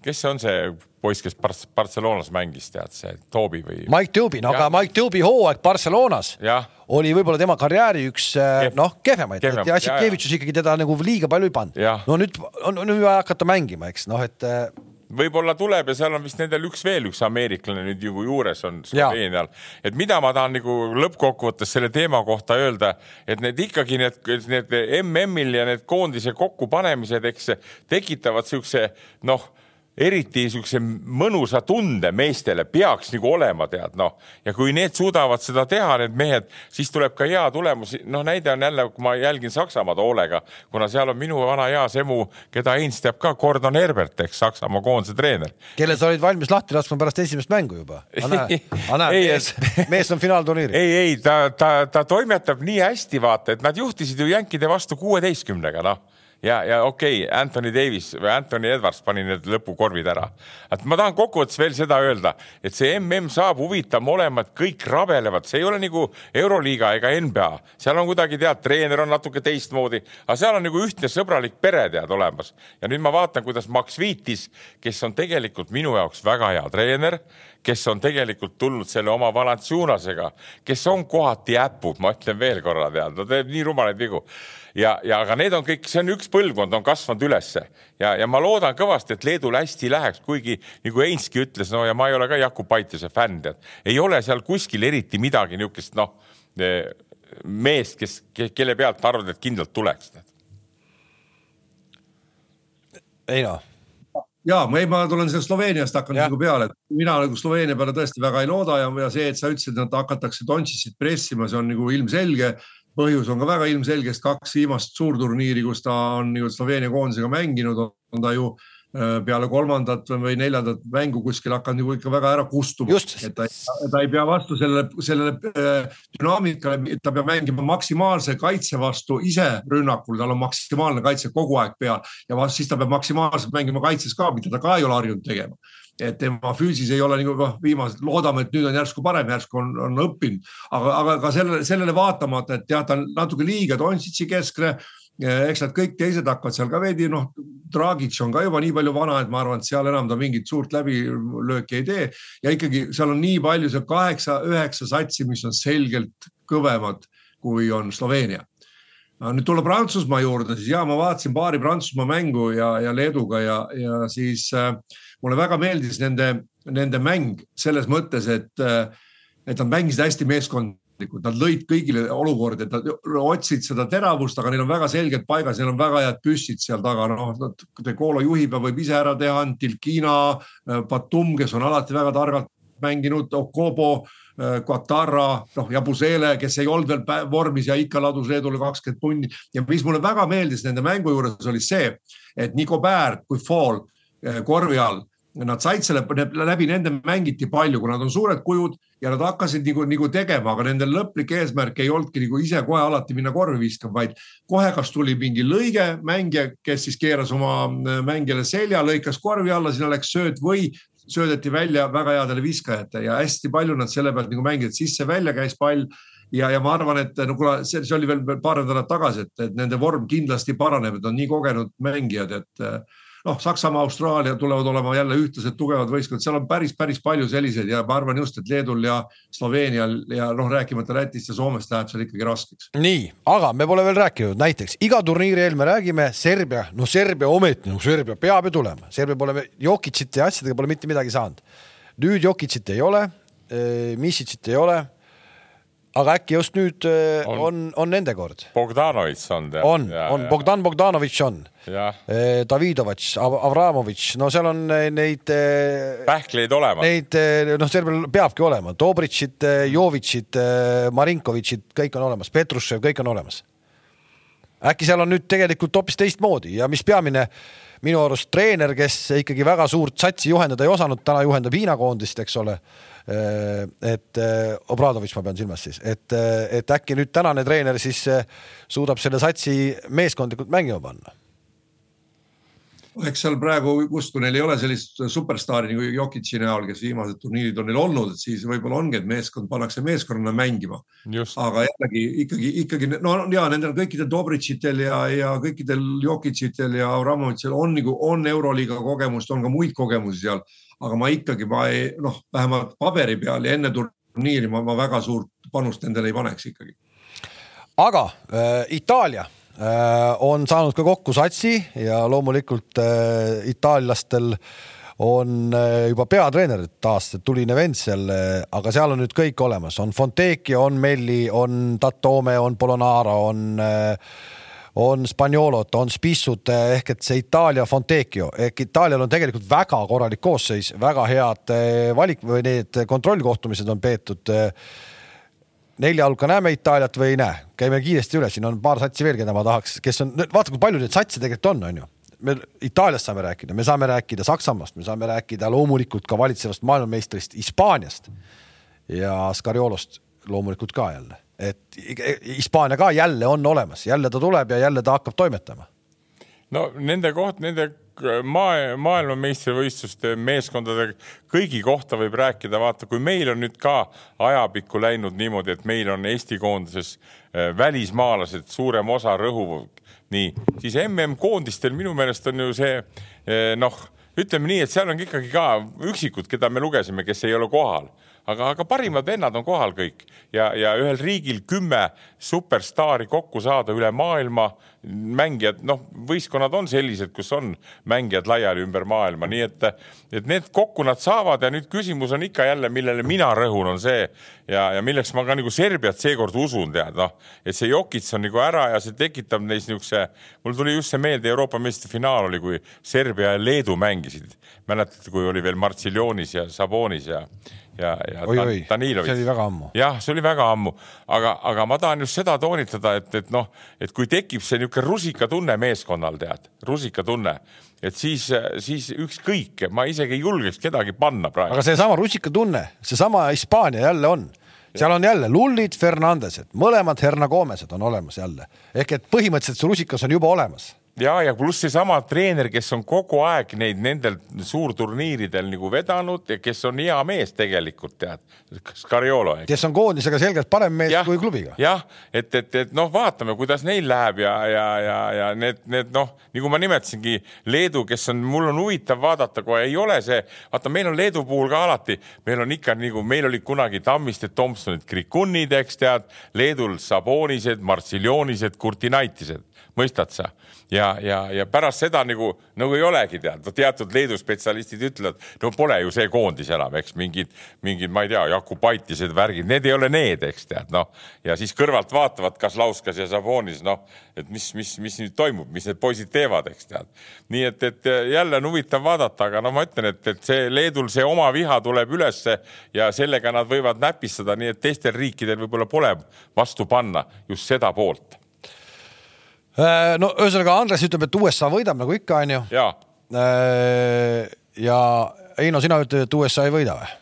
kes see on see poiss, kes Barcelonas mängis, tead see Toobi või? Mike Toobi, no aga Mike Toobi hooaeg Barcelonas ja. oli võib-olla tema karjääri üks äh, Kef. noh, kehvemaid Kehvem. ja Assikevitšus ikkagi teda nagu liiga palju ei pannud. no nüüd on, on vaja hakata mängima, eks noh, et äh, võib-olla tuleb ja seal on vist nendel üks veel üks ameeriklane nüüd ju juures on Sloveenial. et mida ma tahan nagu lõppkokkuvõttes selle teema kohta öelda, et need ikkagi need, need MM-il ja need koondise kokkupanemised, eks tekitavad siukse noh eriti niisuguse mõnusa tunde meestele peaks nagu olema, tead noh. ja kui need suudavad seda teha, need mehed, siis tuleb ka hea tulemus. noh, näide on jälle, kui ma jälgin Saksamaad hoolega, kuna seal on minu vana hea semu, keda Heinz teab ka, Gordon Herbert, eks Saksamaa koondise treener. kelle sa olid valmis lahti laskma pärast esimest mängu juba. [LAUGHS] mees, [LAUGHS] mees on finaalturniiril. ei, ei ta, ta, ta toimetab nii hästi, vaata, et nad juhtisid ju jänkide vastu kuueteistkümnega, noh ja, ja okei okay,, Anthony Davis või Anthony Edwards pani need lõpukorvid ära. et ma tahan kokkuvõttes veel seda öelda, et see mm saab huvitav olema, et kõik rabelevad, see ei ole nagu Euroliiga ega NBA, seal on kuidagi tead, treener on natuke teistmoodi, aga seal on nagu ühtne sõbralik pere tead olemas. ja nüüd ma vaatan, kuidas Max Viitis, kes on tegelikult minu jaoks väga hea treener kes on tegelikult tulnud selle oma Valanciunasega, kes on kohati äpud, ma ütlen veel korra, tead, ta teeb nii rumalaid vigu. Ja, ja aga need on kõik, see on üks põlvkond on kasvanud ülesse. Ja, ja ma loodan kõvasti, et Leedul hästi läheks, kuigi nagu Einski ütles, no ja ma ei ole ka Jakub Paitise fänn, tead, ei ole seal kuskil eriti midagi niisugust, noh meest, kes, kelle pealt arvad, et kindlalt tuleks. ei noh ja ma, ei, ma tulen sellest Sloveeniast hakkan nagu peale, et mina nagu Sloveenia peale tõesti väga ei looda ja, ja see, et sa ütlesid, et hakatakse Dontšitsit pressima, see on nagu ilmselge. põhjus on ka väga ilmselge, sest kaks viimast suurturniiri, kus ta on nagu Sloveenia koondisega mänginud, on ta ju Äh, peale kolmandat või neljandat mängu kuskil hakanud nagu ikka väga ära kustuma. et ta, ta ei pea vastu sellele, sellele äh, dünaamikale, ta peab mängima maksimaalse kaitse vastu ise rünnakul, tal on maksimaalne kaitse kogu aeg peal ja vast, siis ta peab maksimaalselt mängima kaitses ka, mida ta ka ei ole harjunud tegema et tema füüsis ei ole nagu noh, viimased, loodame, et nüüd on järsku parem, järsku on, on õppinud, aga, aga ka sellele, sellele vaatamata, et jah, ta on natuke liiga Dontšitši keskne eks nad kõik teised hakkavad seal ka veidi noh, Dragic on ka juba nii palju vana, et ma arvan, et seal enam ta mingit suurt läbilööki ei tee ja ikkagi seal on nii palju seal kaheksa-üheksa satsi, mis on selgelt kõvemad, kui on Sloveenia. nüüd tulla Prantsusmaa juurde, siis ja ma vaatasin paari Prantsusmaa mängu ja, ja Leeduga ja, ja siis äh, mulle väga meeldis nende, nende mäng selles mõttes, et, äh, et nad mängisid hästi meeskond Nad lõid kõigile olukordi, nad otsid seda teravust, aga neil on väga selgelt paigas, neil on väga head püssid seal taga, noh, De Colo juhib ja võib ise ära teha, Tilkina, äh, Batum, kes on alati väga targalt mänginud, Okobo, äh, Quatara, noh, Jabusele, kes ei olnud veel vormis ja ikka ladus Leedule kakskümmend punni. ja mis mulle väga meeldis nende mängu juures oli see, et nii Gobert kui Fall äh, korvi all nad said selle, läbi nende mängiti palju, kui nad on suured kujud ja nad hakkasid nagu, nagu tegema, aga nende lõplik eesmärk ei olnudki nagu ise kohe alati minna korvi viskama, vaid kohe, kas tuli mingi lõige mängija, kes siis keeras oma äh, mängijale selja, lõikas korvi alla, sinna läks sööt või söödeti välja väga headele viskajate ja hästi palju nad selle pealt nagu mängisid, sisse-välja käis pall. Ja, ja ma arvan, et no kuna see, see oli veel paar nädalat tagasi, et nende vorm kindlasti paraneb, et on nii kogenud mängijad, et äh, noh, Saksamaa, Austraalia tulevad olema jälle ühtlased tugevad võistkonnad, seal on päris, päris palju selliseid ja ma arvan just, et Leedul ja Sloveenial ja noh, rääkimata Lätist ja Soomest läheb seal ikkagi raskeks. nii, aga me pole veel rääkinud, näiteks iga turniiri eel me räägime Serbia, no Serbia ometi, no Serbia peab ju tulema, Serbia pole Jokicite ja asjadega pole mitte midagi saanud. nüüd Jokicit ei ole, eh, Misicit ei ole aga äkki just nüüd äh, on, on, on nende kord? Bogdanovitš on. on, on Bogdan Bogdanovitš on. Äh, Davidovitš, Avramovitš, no seal on äh, neid. pähkleid olemas. Neid noh, Serbial peabki olema, Dobritšid, Jovitšid, Marinkovitšid, kõik on olemas, Petrušev, kõik on olemas. äkki seal on nüüd tegelikult hoopis teistmoodi ja mis peamine minu arust treener, kes ikkagi väga suurt satsi juhendada ei osanud, täna juhendab Hiina koondist, eks ole et äh, Obradovitš ma pean silmas siis, et, äh, et äkki nüüd tänane treener siis suudab selle satsi meeskondlikult mängima panna eks seal praegu justkui neil ei ole sellist superstaari nagu Jokitši näol, kes viimased turniirid on neil olnud, et siis võib-olla ongi, et meeskond pannakse meeskonnana mängima. aga jällegi ikkagi, ikkagi no ja nendel kõikidel Dobritšitel ja, ja kõikidel Jokitšitel ja Avramovitšil on nagu, on Euroliiga kogemust, on ka muid kogemusi seal aga ma ikkagi, ma ei noh, vähemalt paberi peal ja enne turniiri ma, ma väga suurt panust nendele ei paneks ikkagi. aga äh, Itaalia on saanud ka kokku satsi ja loomulikult äh, itaallastel on äh, juba peatreener taas tuline vend seal, äh, aga seal on nüüd kõik olemas, on Fontecchio, on Melli, on Tatome, on Polonara, on äh, on Spaniolot, on Spissut ehk et see Itaalia Fontecchio ehk Itaalial on tegelikult väga korralik koosseis, väga head eh, valik või need kontrollkohtumised on peetud. Nelja hulka näeme Itaaliat või ei näe, käime kiiresti üle, siin on paar satsi veel, keda ma tahaks, kes on, vaata kui palju neid satse tegelikult on, on ju. Me Itaaliast saame rääkida, me saame rääkida Saksamaast, me saame rääkida loomulikult ka valitsevast maailmameistrist Hispaaniast ja Scariolost loomulikult ka jälle. Et Hispaania ka jälle on olemas, jälle ta tuleb ja jälle ta hakkab toimetama no nende koht, nende maa, maailmameistrivõistluste meeskondade kõigi kohta võib rääkida, vaata, kui meil on nüüd ka ajapikku läinud niimoodi, et meil on Eesti koondises äh, välismaalased suurem osa rõhuv, nii, siis MM-koondistel minu meelest on ju see äh, noh, ütleme nii, et seal on ikkagi ka üksikud, keda me lugesime, kes ei ole kohal aga, aga parimad vennad on kohal kõik. Ja, ja ühel riigil kümme superstaari kokku saada üle maailma mängijad, noh, võistkonnad on sellised, kus on mängijad laiali ümber maailma, nii et, et need kokku nad saavad ja nüüd küsimus on ikka jälle, millele mina rõhun, on see ja, ja milleks ma ka nagu Serbiat seekord usun, tead noh, et see Jokits on nagu ära ja see tekitab neis niisuguse, mul tuli just see meelde, Euroopa meistrite finaal oli, kui Serbia ja Leedu mängisid. mäletate, kui oli veel Martsiljonis ja Sabonis ja ja, ja oi, oi, Danilovitš. see oli väga ammu. jah, see oli väga ammu, aga, aga ma tahan just seda toonitada, et, et noh, et kui tekib see niisugune rusikatunne meeskonnal, tead, rusikatunne, et siis, siis ükskõik, ma isegi ei julgeks kedagi panna praegu. aga seesama rusikatunne, seesama Hispaania jälle on seal on jälle Lullid, Fernandesed, mõlemad Hernagomesed on olemas jälle ehk et põhimõtteliselt see rusikas on juba olemas ja, ja pluss seesama treener, kes on kogu aeg neid nendel suurturniiridel nagu vedanud ja kes on hea mees tegelikult tead, Scariolo. kes on koondisega selgelt parem mees ja, kui klubiga. jah, et, et, et noh, vaatame, kuidas neil läheb ja, ja, ja, ja need, need noh, nagu ma nimetasingi, Leedu, kes on, mul on huvitav vaadata, kui ei ole see, vaata, meil on Leedu puhul ka alati, meil on ikka nagu meil olid kunagi Tammiste, Tomsonid, Krikunid, eks tead, Leedul Sabonised, Martsiljonised, Kurtinaitised mõistad sa? Ja, ja, ja pärast seda nagu, nagu ei olegi tead, teatud Leedu spetsialistid ütlevad, no pole ju see koondis enam, eks mingid, mingid, ma ei tea, Jakubaitised värgid, need ei ole need, eks tead, noh. ja siis kõrvalt vaatavad, kas Lauskas ja Sabonis, noh, et mis, mis, mis nüüd toimub, mis need poisid teevad, eks tead. nii et, et jälle on huvitav vaadata, aga no ma ütlen, et, et see Leedul see oma viha tuleb ülesse ja sellega nad võivad näpistada, nii et teistel riikidel võib-olla pole vastu panna just seda poolt no ühesõnaga Andres ütleb, et USA võidab nagu ikka, onju. ja, äh, ja Heino, sina ütled, et USA ei võida või?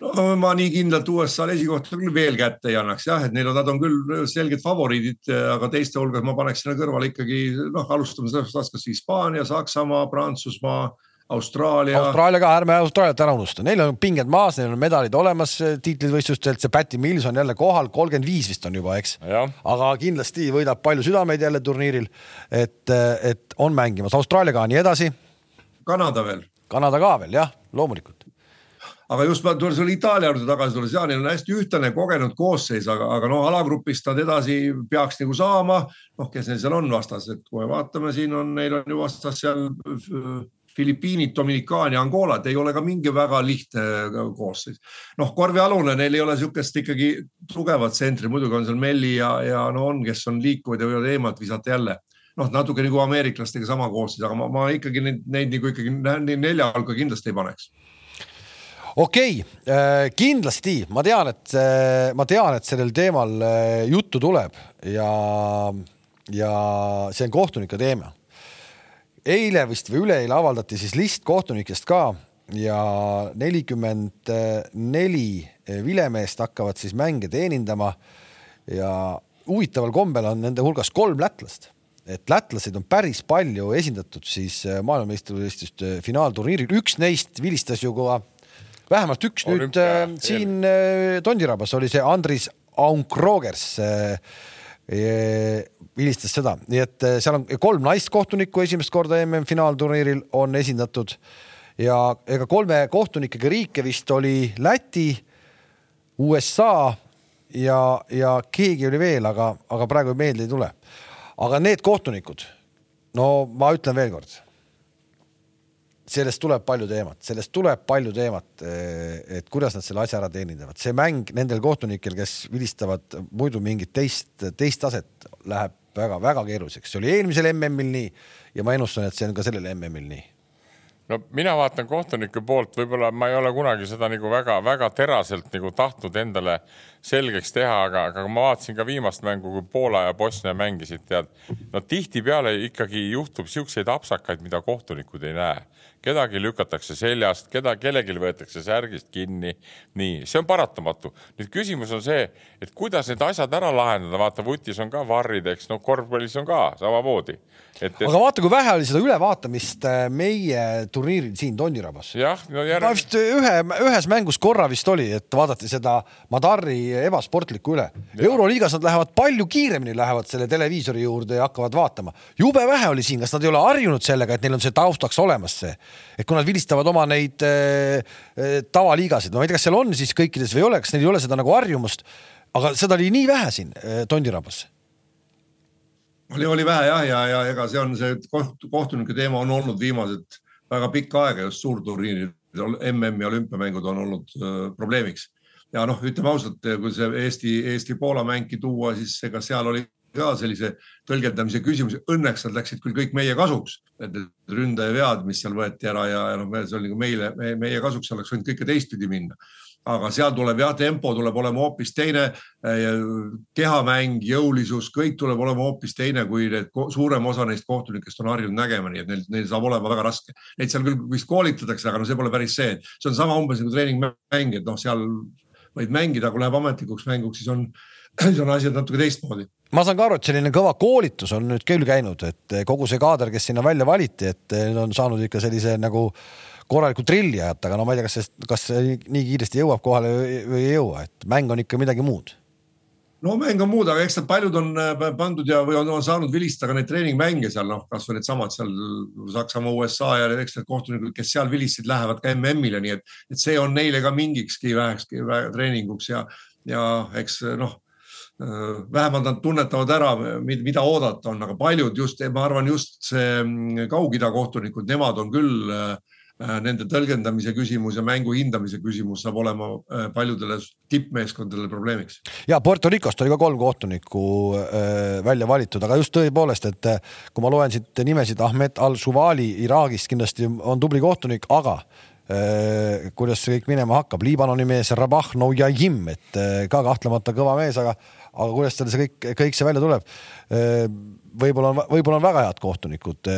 no ma nii kindlalt USA-le esikohta küll veel kätte ei annaks jah, et neil on, nad on küll selged favoriidid, aga teiste hulgas ma paneks sinna kõrvale ikkagi noh, alustame sellest, kas Hispaania, Saksamaa, Prantsusmaa Austraalia. Austraalia ka, ärme Austraaliat ära unusta, neil on pinged maas, neil on medalid olemas eh, tiitlivõistlustelt, see Patty Mills on jälle kohal, kolmkümmend viis vist on juba, eks. aga kindlasti võidab palju südameid jälle turniiril. et, eh, et on mängimas, Austraaliaga nii edasi. Kanada veel. Kanada ka veel jah, loomulikult aga just ma tulen selle Itaalia juurde tagasi tulles, ja neil on hästi ühtlane kogenud koosseis, aga, aga noh, alagrupist nad edasi peaks nagu saama. noh, kes neil seal on vastas, et kui me vaatame, siin on, neil on ju vastas seal Filipiinid, Dominikaan ja Angola, et ei ole ka mingi väga lihtne äh, koosseis. noh, korvialune, neil ei ole niisugust ikkagi tugevat tsentri, muidugi on seal Melli ja, ja no on, kes on liikuvad ja võivad eemalt visata jälle. noh, natuke nagu ameeriklastega sama koosseis, aga ma, ma ikkagi neid, neid nagu ikkagi nelja hulka kindlasti ei paneks okei okay,, äh, kindlasti ma tean, et äh, ma tean, et sellel teemal juttu tuleb ja, ja see on kohtunike teema eile vist või üleeile avaldati siis list kohtunikest ka ja nelikümmend neli vilemeest hakkavad siis mänge teenindama. ja huvitaval kombel on nende hulgas kolm lätlast, et lätlased on päris palju esindatud siis maailmameistrivõistluste finaalturniiril, üks neist vilistas ju ka vähemalt üks Olümpia, nüüd äh, siin äh, Tondirabas oli see Andris Aunkrogers äh, vilistas seda, nii et eh, seal on kolm naiskohtunikku esimest korda MM-finaalturniiril on esindatud. Ja ega kolme kohtunikega riike vist oli Läti, USA ja, ja keegi oli veel, aga, aga praegu meelde ei tule. aga need kohtunikud, no ma ütlen veelkord sellest tuleb palju teemat, sellest tuleb palju teemat, eh, et kuidas nad selle asja ära teenindavad, see mäng nendel kohtunikel, kes vilistavad muidu mingit teist, teist taset, läheb väga-väga keeruliseks, see oli eelmisel MM-il nii ja ma ennustan, et see on ka sellel MM-il nii. No mina vaatan kohtuniku poolt, võib-olla ma ei ole kunagi seda nagu väga-väga teraselt nagu tahtnud endale selgeks teha, aga, aga ma vaatasin ka viimast mängu, kui Poola ja Bosnia mängisid, tead. no tihtipeale ikkagi juhtub siukseid apsakaid, mida kohtunikud ei näe kedagi lükatakse seljast, keda, kellelgi võetakse särgist kinni. nii, see on paratamatu. nüüd küsimus on see, et kuidas need asjad ära lahendada, vaata vutis on ka varrid, eks noh, korvpallis on ka samamoodi. Et, et... aga vaata, kui vähe oli seda ülevaatamist äh, meie turniiril siin Tondirabas. jah, no järg... ma vist ühe, ühes mängus korra vist oli, et vaadati seda Madari ebasportlikku üle. euroliigas nad lähevad palju kiiremini, lähevad selle televiisori juurde ja hakkavad vaatama. jube vähe oli siin, kas nad ei ole harjunud sellega, et neil on see taustaks olemas see et kui nad vilistavad oma neid äh, äh, tavaliigasid, ma ei tea, kas seal on siis kõikides või ei ole, kas neil ei ole seda nagu harjumust, aga seda oli nii vähe siin äh, Tondirabas oli, oli vähe jah, ja, ja ega see on see koht, kohtunike teema on olnud viimased väga pikka aega just suurturniirid, MM ja olümpiamängud on olnud äh, probleemiks. ja noh, ütleme ausalt, kui see Eesti, Eesti-Poola mängi tuua, siis ega seal oli ka sellise tõlgendamise küsimusi. Õnneks nad läksid küll kõik meie kasuks, need ründaja vead, mis seal võeti ära ja, ja noh, see oli nagu meile, meie kasuks oleks võinud kõike teistpidi minna. aga seal tuleb jah, tempo tuleb olema hoopis teine. kehamäng, jõulisus, kõik tuleb olema hoopis teine, kui need suurem osa neist kohtunikest on harjunud nägema, nii et neil, neil saab olema väga raske. Neid seal küll vist koolitatakse, aga no see pole päris see, see on sama umbes nagu treeningmäng, et noh, seal võid mängida, kui läheb ametlikuks mänguks, siis on, siis on asjad natuke teistmoodi ma saan ka aru, et selline kõva koolitus on nüüd küll käinud, et kogu see kaader, kes sinna välja valiti, et need on saanud ikka sellise nagu korraliku trilli ajata, aga no ma ei tea, kas see, kas see nii kiiresti jõuab kohale või ei jõua, et mäng on ikka midagi muud. no mäng on muud, aga eks nad paljud on äh, pandud ja, või on, on saanud vilistada neid treeningmänge seal noh, kasvõi needsamad seal Saksamaa, USA ja eks need kohtunikud, kes seal vilistasid, lähevad ka MM-ile, nii et, et see on neile ka mingikski vähekski treeninguks ja, ja eks noh vähemalt nad tunnetavad ära, mida oodata on, aga paljud just, ma arvan, just see mm, Kaug-Ida kohtunikud, nemad on küll äh, äh, nende tõlgendamise küsimus ja mängu hindamise küsimus saab olema paljudele tippmeeskondadele probleemiks. ja Puerto Ricost oli ka kolm kohtunikku välja valitud, aga just tõepoolest, et kui ma loen siit nimesid, Ahmed Al-Suvali Iraagist kindlasti on tubli kohtunik, aga kuidas see kõik minema hakkab, Liibanoni mees Rabah Noujahim, et ka kahtlemata kõva mees, aga aga kuidas tal see kõik, kõik see välja tuleb? võib-olla on, võib-olla on väga head kohtunikud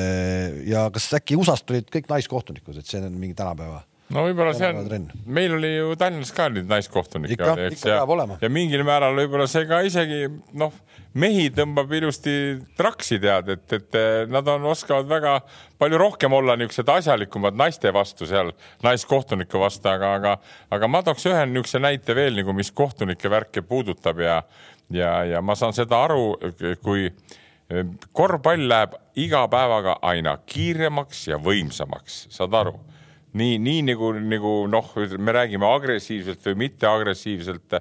ja kas äkki USA-st tulid kõik naiskohtunikud, et see on mingi tänapäeva no võib-olla see on, meil oli ju Tallinnas ka nüüd naiskohtunikke. ikka, ikka peab olema. ja mingil määral võib-olla see ka isegi noh, mehi tõmbab ilusti traksi tead, et, et nad on, oskavad väga palju rohkem olla niisugused asjalikumad naiste vastu seal, naiskohtuniku vastu, aga, aga, aga ma tooks ühe niisuguse näite veel nagu, mis kohtunike värke puudutab ja ja, ja ma saan seda aru, kui eh, korvpall läheb iga päevaga aina kiiremaks ja võimsamaks, saad aru? nii, nii nagu, nagu noh, me räägime agressiivselt või mitteagressiivselt.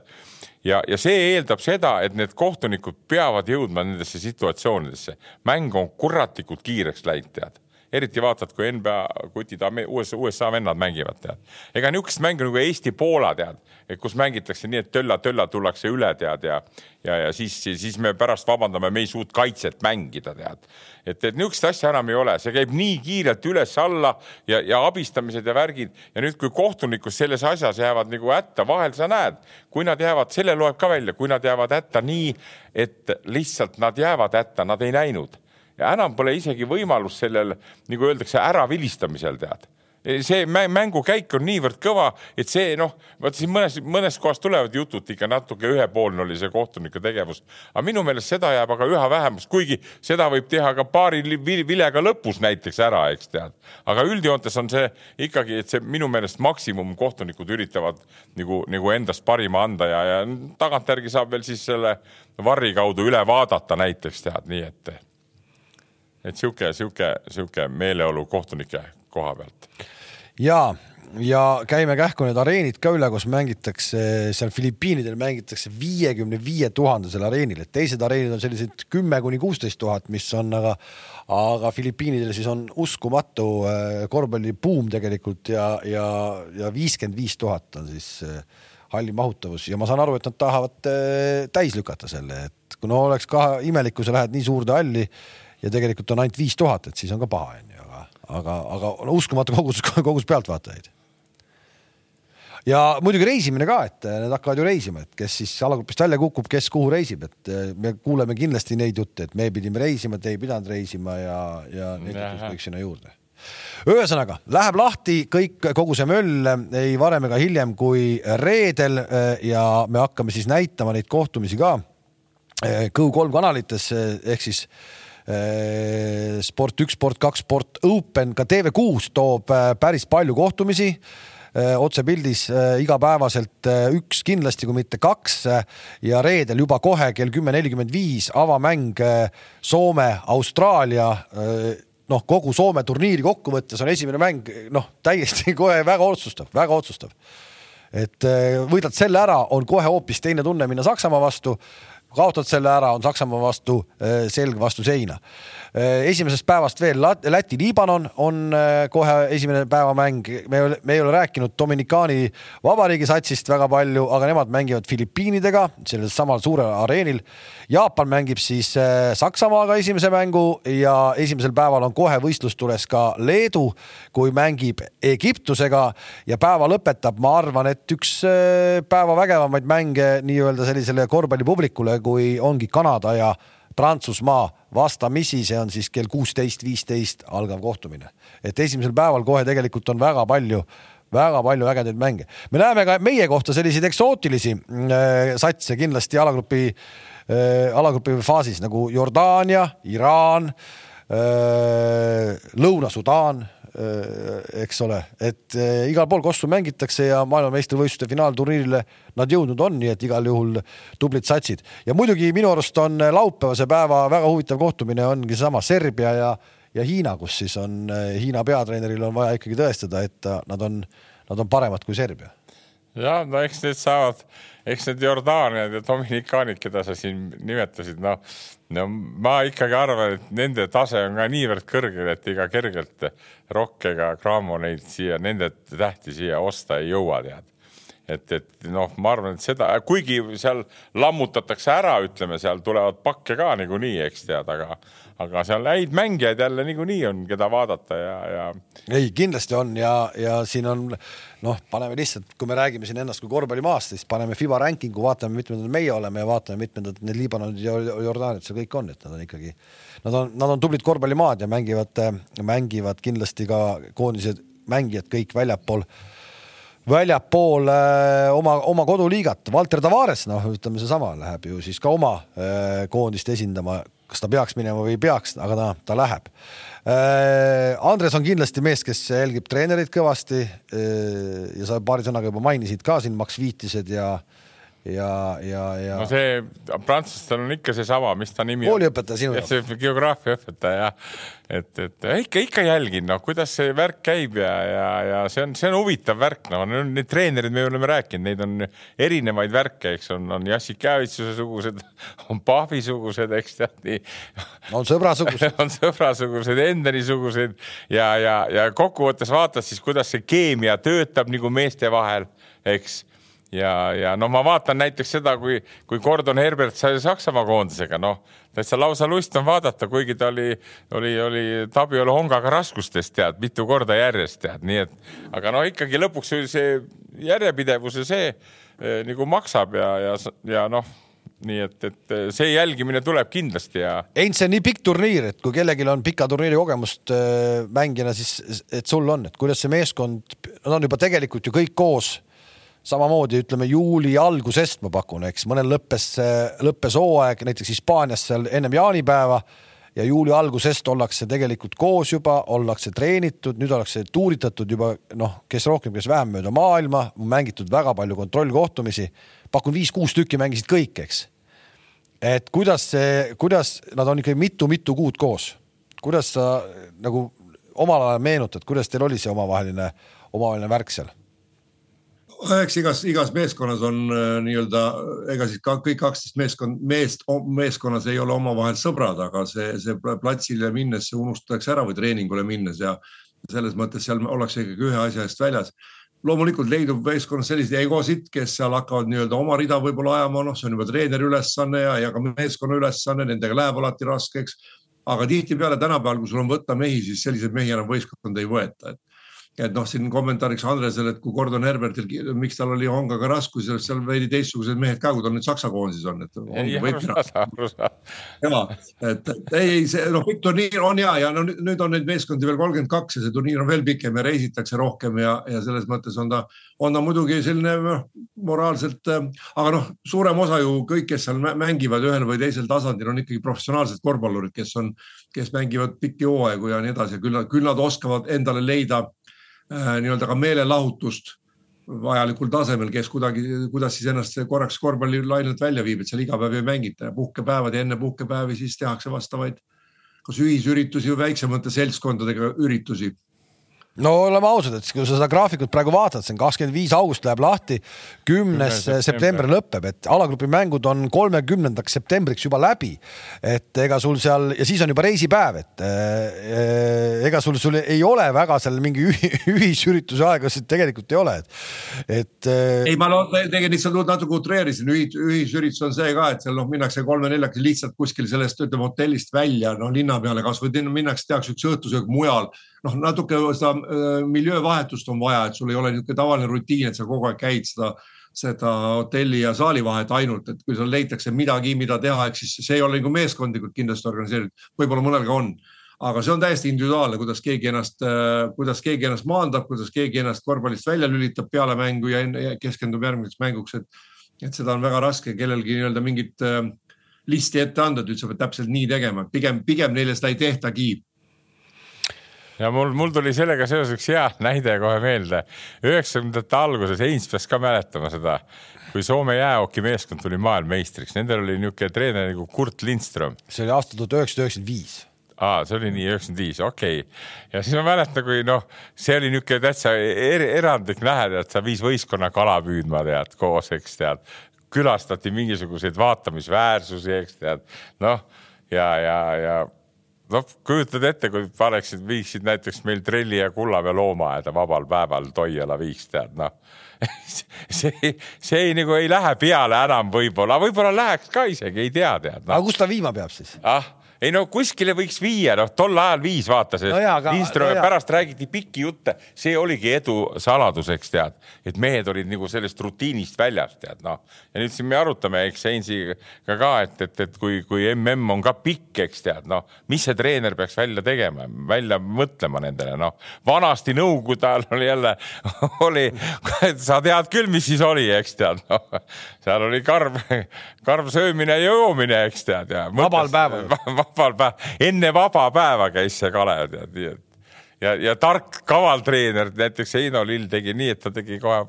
ja, ja see eeldab seda, et need kohtunikud peavad jõudma nendesse situatsioonidesse. mäng on kuratlikult kiireks läinud, tead eriti vaatad, kui NBA kutid, USA, USA vennad mängivad, tead. ega niisugust mängu nagu Eesti-Poola tead, kus mängitakse nii, et tölla-tölla tullakse üle, tead ja, ja, ja siis, siis me pärast vabandame, me ei suut kaitset mängida, tead. et, et niisugust asja enam ei ole, see käib nii kiirelt üles-alla ja, ja abistamised ja värgid ja nüüd, kui kohtunikud selles asjas jäävad nagu hätta, vahel sa näed, kui nad jäävad, selle loeb ka välja, kui nad jäävad hätta nii, et lihtsalt nad jäävad hätta, nad ei näinud ja enam pole isegi võimalust sellel, nagu öeldakse, äravilistamisel tead see mängukäik on niivõrd kõva, et see noh, vaata siin mõnes, mõnes kohas tulevad jutud ikka natuke ühepoolne oli see kohtunike tegevus. aga minu meelest seda jääb aga üha vähemaks, kuigi seda võib teha ka paari vilega lõpus näiteks ära, eks tead. aga üldjoontes on see ikkagi, et see minu meelest maksimum kohtunikud üritavad nagu, nagu endast parima anda ja, ja tagantjärgi saab veel siis selle varri kaudu üle vaadata näiteks tead, nii et et sihuke, sihuke, sihuke meeleolu kohtunike koha pealt. ja, ja käime kähku need areenid ka üle, kus mängitakse, seal Filipiinidel mängitakse viiekümne viie tuhandesel areenil, et teised areenid on sellised kümme kuni kuusteist tuhat, mis on aga, aga Filipiinidel siis on uskumatu äh, korvpallibuum tegelikult ja, ja, ja viiskümmend viis tuhat on siis äh, halli mahutavus. Ja ma saan aru, et nad tahavad äh, täis lükata selle, et kui no oleks ka imelik, kui sa lähed nii suurde halli ja tegelikult on ainult viis tuhat, et siis on ka paha, onju, aga, aga, aga no, uskumatu kogus, kogus pealtvaatajaid. Ja muidugi reisimine ka, et need hakkavad ju reisima, et kes siis alagrupist välja kukub, kes kuhu reisib, et me kuuleme kindlasti neid jutte, et me pidime reisima, te ei pidanud reisima ja, ja neid jutte kõik sinna juurde. Ühesõnaga läheb lahti kõik, kogu see möll ei varem ega hiljem kui reedel ja me hakkame siis näitama neid kohtumisi ka Go3 kanalites ehk siis sport üks, sport kaks, sport open, ka TV6 toob päris palju kohtumisi Äh, otsepildis äh, igapäevaselt äh, üks kindlasti, kui mitte kaks ja reedel juba kohe kell kümme nelikümmend viis avamäng Soome, Austraalia noh, kogu Soome turniiri kokkuvõttes on esimene mäng noh, täiesti [LAUGHS] kohe väga otsustav, väga otsustav. et võidad selle ära, on kohe hoopis teine tunne minna Saksamaa vastu kaotad selle ära, on Saksamaa vastu selg vastu seina. Äh, esimesest päevast veel Läti-Liibanon on äh, kohe esimene päevamäng, me me ei ole rääkinud Dominikaani Vabariigi satsist väga palju, aga nemad mängivad Filipiinidega sellel samal suurel areenil. Jaapan mängib siis äh, Saksamaaga esimese mängu ja esimesel päeval on kohe võistlustules ka Leedu, kui mängib Egiptusega ja päeva lõpetab, ma arvan, et üks päeva vägevamaid mänge nii-öelda sellisele korvpallipublikule, kui ongi Kanada ja Prantsusmaa vastamisi, see on siis kell kuusteist, viisteist algav kohtumine. et esimesel päeval kohe tegelikult on väga palju väga palju ägedaid mänge. me näeme ka meie kohta selliseid eksootilisi äh, satse kindlasti alagrupi äh,, alagrupi faasis nagu Jordaania, Iraan äh,, Lõuna-Sudaan eks ole, et äh, igal pool kossu mängitakse ja maailmameistrivõistluste finaalturniirile nad jõudnud on, nii et igal juhul tublid satsid. ja muidugi minu arust on laupäevase päeva väga huvitav kohtumine ongi seesama Serbia ja, ja Hiina, kus siis on äh, Hiina peatreeneril on vaja ikkagi tõestada, et nad on, nad on paremad kui Serbia. ja no eks need saavad, eks need Jordaaniad ja Dominikaanid, keda sa siin nimetasid, noh no ma ikkagi arvan, et nende tase on ka niivõrd kõrgel, et ega kergelt Rock ega Cramo neid siia, nende tähti siia osta ei jõua, tead. et, et noh, ma arvan, et seda, kuigi seal lammutatakse ära, ütleme, seal tulevad pakke ka niikuinii, eks tead, aga aga seal häid mängijaid jälle niikuinii on, keda vaadata ja, ja. ei, kindlasti on ja, ja siin on noh, paneme lihtsalt, kui me räägime siin ennast kui korvpallimaast, siis paneme FIBA ranking'u, vaatame, mitmendad meie oleme ja vaatame, mitmendad need Liibanonid ja Jordaaniad seal kõik on, et nad on ikkagi, nad on, nad on tublid korvpallimaad ja mängivad, mängivad kindlasti ka koondised, mängijad kõik väljapool väljapool äh, oma, oma koduliigat. Valter Tavares, noh, ütleme seesama, läheb ju siis ka oma äh, koondist esindama kas ta peaks minema või ei peaks, aga ta, ta läheb. Äh, Andres on kindlasti mees, kes jälgib treenereid kõvasti. Äh, ja sa paari sõnaga juba mainisid ka siin Max Viitised ja ja, ja, ja. no see prantslastel on ikka seesama, mis ta nimi on. kooliõpetaja sinu jaoks. see geograafia õpetaja jah, et, et ikka, ikka jälgin, noh, kuidas see värk käib ja, ja, ja see on, see on huvitav värk, noh, need treenerid, me oleme rääkinud, neid on erinevaid värke, eks on, on Jassikjavitsuse sugused, on Pahvi sugused, eks tead nii. on sõbrasugused [LAUGHS] on sõbrasugused, Endeni sugused ja, ja, ja kokkuvõttes vaatad siis, kuidas see keemia töötab nagu meeste vahel, eks ja, ja no ma vaatan näiteks seda, kui, kui Gordon Herbert sai Saksamaa koondisega, noh, täitsa lausa lust on vaadata, kuigi ta oli, oli, oli Tabiolo Hongaga raskustes, tead, mitu korda järjest, tead, nii et aga no ikkagi lõpuks see järjepidevus ja see eh, nagu maksab ja, ja, ja noh nii et, et see jälgimine tuleb kindlasti ja. Heinz, see on nii pikk turniir, et kui kellelgi on pika turniiri kogemust äh, mängijana, siis et sul on, et kuidas see meeskond, nad on juba tegelikult ju kõik koos samamoodi ütleme juuli algusest ma pakun, eks mõnel lõppes, lõppes hooaeg näiteks Hispaanias seal ennem jaanipäeva ja juuli algusest ollakse tegelikult koos juba, ollakse treenitud, nüüd ollakse tuuritatud juba noh, kes rohkem, kes vähem mööda maailma, mängitud väga palju kontrollkohtumisi. pakun viis-kuus tükki mängisid kõik, eks. et kuidas see, kuidas nad on ikkagi mitu-mitu kuud koos, kuidas sa nagu omal ajal meenutad, kuidas teil oli see omavaheline, omavaheline värk seal? Eks igas, igas meeskonnas on äh, nii-öelda, ega siis ka kõik kaksteist meeskond, meest, meeskonnas ei ole omavahel sõbrad, aga see, see platsile minnes see unustatakse ära või treeningule minnes ja selles mõttes seal ollakse ikkagi ühe asja eest väljas loomulikult leidub meeskonnas selliseid egosid, kes seal hakkavad nii-öelda oma rida võib-olla ajama, noh, see on juba treeneri ülesanne ja, ja ka meeskonna ülesanne, nendega läheb alati raskeks. aga tihtipeale tänapäeval, kui sul on võtta mehi, siis selliseid mehi enam võistkonda ei võeta, et et noh, siin kommentaariks Andresele, et kui Gordon Herbertil, miks tal oli Hongaga raskusi, seal veidi teistsugused mehed ka, kui ta nüüd Saksa koondises on, et. ja, et, et ei, see noh, pikk turniir on ja, ja no nüüd on neid meeskondi veel kolmkümmend kaks ja see turniir on veel pikem ja reisitakse rohkem ja, ja selles mõttes on ta, on ta muidugi selline noh, moraalselt, aga noh, suurem osa ju kõik, kes seal mängivad ühel või teisel tasandil, on ikkagi professionaalsed korvpallurid, kes on, kes mängivad pikki hooaegu ja nii edasi ja küll nad, küll nad oskavad endale leida nii-öelda ka meelelahutust vajalikul tasemel, kes kuidagi, kuidas siis ennast korraks korvpallilainelt välja viib, et seal iga päev ei mängita ja puhkepäevad ja enne puhkepäevi siis tehakse vastavaid kas ühisüritusi või väiksemate seltskondadega üritusi no oleme ausad, et kui sa seda graafikut praegu vaatad, see on kakskümmend viis august läheb lahti, kümnes september lõpeb, et alagrupi mängud on kolmekümnendaks septembriks juba läbi. et ega sul seal ja siis on juba reisipäev, et äh, ega sul, sul ei ole väga seal mingi ühisürituse aegasid tegelikult ei ole, et, et. Äh, ei, ma tegelikult lihtsalt natuke utreerisin, ühisüritus on see ka, et seal noh, minnakse kolme-neljakesi lihtsalt kuskil sellest ütleme hotellist välja, noh linna peale kasvõi minnakse, tehakse üks õhtusöök mujal noh, natuke seda äh, miljöövahetust on vaja, et sul ei ole niisugune tavaline rutiin, et sa kogu aeg käid seda, seda hotelli ja saali vahet ainult, et kui sul leitakse midagi, mida teha, ehk siis see ei ole nagu meeskondlikult kindlasti organiseeritud, võib-olla mõnel ka on. Aga see on täiesti individuaalne, kuidas keegi ennast, äh, kuidas keegi ennast maandab, kuidas keegi ennast korvpallist välja lülitab peale mängu ja keskendub järgmiseks mänguks, et, et seda on väga raske kellelgi nii-öelda mingit äh, listi ette anda, et üldse peab täpselt nii tegema, pigem, pigem neile seda ei tehtagi ja mul, mul tuli sellega seoses üks hea näide kohe meelde. üheksakümnendate alguses, Heinz peaks ka mäletama seda, kui Soome jäähokimeeskond tuli maailmameistriks, nendel oli niisugune treener nagu Kurt Lindström. see oli aasta tuhat üheksasada üheksakümmend viis aa, see oli nii üheksakümmend viis, okei okay.. ja siis ma mäletan, kui noh, see oli niisugune täitsa er erandlik nähe, tead, sa viis võistkonna kala püüdma, tead, koos, eks tead. külastati mingisuguseid vaatamisväärsusi, eks tead, noh ja, ja, ja noh, kujutad ette, kui paneksid, viiksid näiteks meil Trelli ja Kullamäe loomaaeda vabal päeval Toiala viiks, tead noh [LAUGHS] see, see nagu ei lähe peale enam võib-olla, võib-olla läheks ka isegi, ei tea, tead no.. aga kus ta viima peab siis? ah ei no kuskile võiks viia, noh, tol ajal viis, vaata see no. Lindström no, pärast räägiti pikki jutte, see oligi edu saladuseks, tead, et mehed olid nagu sellest rutiinist väljas, tead, noh. ja nüüd siin me arutame, eks Heinziga ka, ka, et, et, et kui, kui mm on ka pikk, eks tead, noh, mis see treener peaks välja tegema, välja mõtlema nendele, noh. vanasti nõukogude ajal oli jälle, oli, sa tead küll, mis siis oli, eks tead, noh. seal oli karm, karm söömine ja joomine, eks tead ja. vabal päeval [LAUGHS] vabal päev, enne vaba päeva käis see Kalev tead, nii et ja, ja tark, kaval treener, näiteks Heino Lill tegi nii, et ta tegi kohe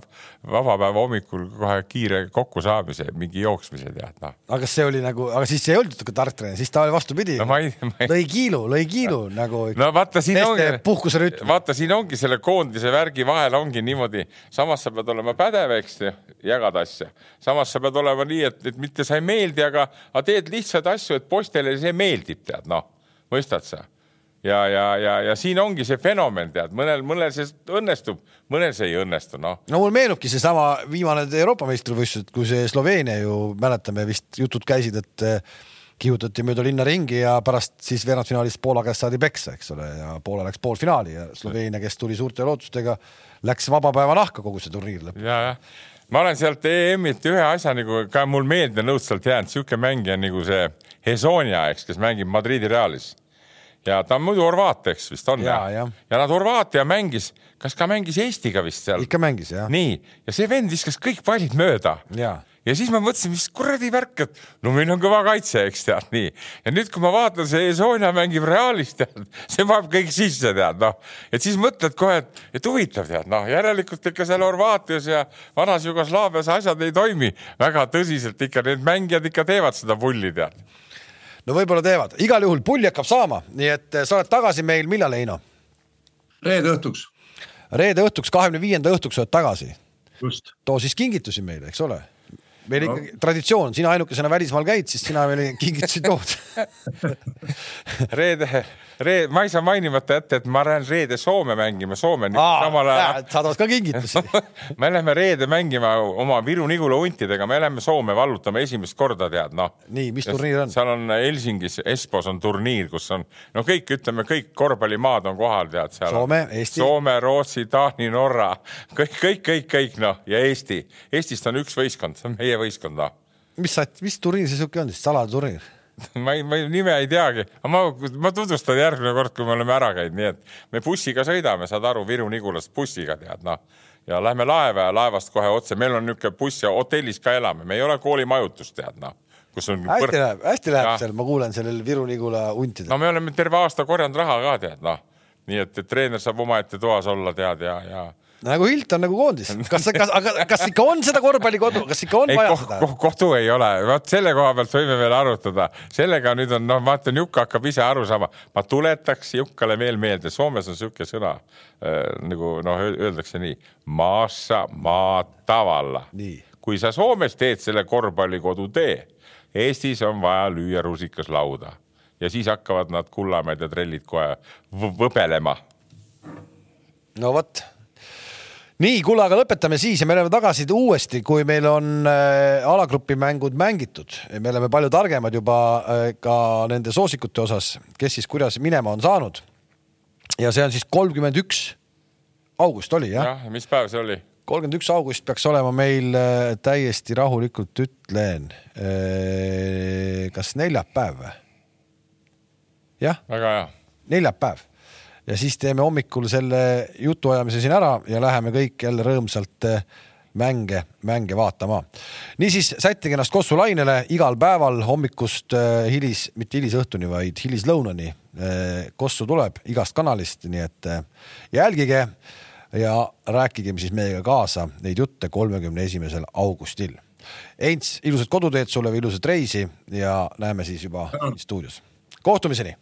vaba päeva hommikul kohe kiire kokkusaamise, mingi jooksmise tead noh. aga kas see oli nagu, aga siis ei olnud ka tark treener, siis ta oli vastupidi no,. Ei... lõi kiilu, lõi kiilu no. nagu. no vaata siin ongi, vaata siin ongi selle koondise värgi vahel ongi niimoodi, samas sa pead olema pädev, eks ju, jagada asja. samas sa pead olema nii, et, et mitte sa ei meeldi, aga, aga teed lihtsaid asju, et poistele see meeldib, tead noh, mõistad sa ja, ja, ja, ja siin ongi see fenomen, tead, mõnel, mõnel see õnnestub, mõnel see ei õnnestu, noh. no mul meenubki seesama viimane Euroopa meistrivõistlused, kui see Sloveenia ju mäletame vist jutud käisid, et eh, kihutati mööda linna ringi ja pärast siis veerandfinaalis Poola käest saadi peksa, eks ole, ja Poola läks poolfinaali ja Sloveenia, kes tuli suurte lootustega, läks vaba päeva nahka kogu see turniir lõpuks. ja, jah, ma olen sealt EM-ilt ühe asja nagu ka mul meelde on õudselt jäänud, sihuke mängija nagu see Hesonia, eks, kes mängib Madridi Realis ja ta on muidu Horvaat, eks vist on ja, ja. ja nad Horvaatia mängis, kas ka mängis Eestiga vist seal? ikka mängis jah. nii, ja see vend viskas kõik pallid mööda. ja ja siis ma mõtlesin, mis kuradi värk, et no meil on kõva kaitse, eks tead nii. ja nüüd, kui ma vaatan, see Sonja mängib Realis, tead, [LAUGHS] see paneb kõik sisse, tead noh. et siis mõtled kohe, et, et huvitav, tead noh, järelikult ikka seal Horvaatias ja vanas Jugoslaavias asjad ei toimi väga tõsiselt ikka, need mängijad ikka teevad seda pulli, tead no võib-olla teevad, igal juhul pulli hakkab saama, nii et eh, sa oled tagasi meil millal, Heino? reede õhtuks. reede õhtuks, kahekümne viienda õhtuks oled tagasi. too siis kingitusi meile, eks ole. Meil No. ikkagi traditsioon, sina ainukesena välismaal käid, siis sina meile [LAUGHS] kingitusi tood. [LAUGHS] reede, reede, ma ei saa mainimata jätta, et ma lähen reede Soome mängima, Soome on samal ajal. saadavad ka kingitusi. [LAUGHS] me läheme reede mängima oma Viru-Nigula huntidega, me läheme Soome vallutama esimest korda, tead noh. Nii, mis turniir on? seal on Helsingis, Espos on turniir, kus on no kõik, ütleme kõik korvpallimaad on kohal, tead seal. Soome, Eesti. Soome, Rootsi, Taani, Norra, kõik, kõik, kõik, kõik noh ja Eesti. Eestist on üks võistkond, see on meie võistkond noh mis sa, mis turniir see siuke on siis, salaturniir? [LAUGHS] ma ei, ma ei, nime ei teagi, aga ma, ma tutvustan järgmine kord, kui me oleme ära käinud, nii et me bussiga sõidame, saad aru, Viru-Nigulast bussiga tead noh. Ja lähme laeva ja laevast kohe otse, meil on niisugune buss ja hotellis ka elame, me ei ole koolimajutust tead noh, kus on. hästi läheb, hästi läheb Jah. seal, ma kuulen sellel Viru-Nigula huntidel no me oleme terve aasta korjanud raha ka tead noh, nii et, et treener saab omaette toas olla tead ja, ja nagu Hilton nagu koondis, [LAUGHS] kas, kas, aga kas ikka on seda korvpallikodu, kas ikka on ei vaja koh, seda? koh, kodu ei ole, vot selle koha pealt võime veel arutada, sellega nüüd on noh, vaata Juka hakkab ise aru saama, ma tuletaks Jukkale veel meelde, Soomes on niisugune sõna äh, nagu noh, öeldakse nii, maassa maa tavalla Nii.. kui sa Soomes teed selle korvpallikodu tee, Eestis on vaja lüüa rusikas lauda. Ja siis hakkavad nad Kullamäed ja trellid kohe võbelema. No vot. nii, kuule, aga lõpetame siis ja me oleme tagasi uuesti, kui meil on äh, alagrupi mängud mängitud. me oleme palju targemad juba äh, ka nende soosikute osas, kes siis kuidas minema on saanud. ja see on siis kolmkümmend üks august oli jah ja.? jah, mis päev see oli? kolmkümmend üks august peaks olema meil äh, täiesti rahulikult, ütlen, kas neljapäev või? jah väga hea neljapäev ja siis teeme hommikul selle jutuajamise siin ära ja läheme kõik jälle rõõmsalt eh, mänge, mänge vaatama. niisiis sättige ennast Kossu lainele igal päeval hommikust eh, hilis, mitte hilisõhtuni, vaid hilislõunani. Kossu tuleb igast kanalist, nii et eh, jälgige ja rääkige siis meiega kaasa neid jutte kolmekümne esimesel augustil. Heinz, ilusat koduteed sulle või ilusat reisi ja näeme siis juba stuudios. kohtumiseni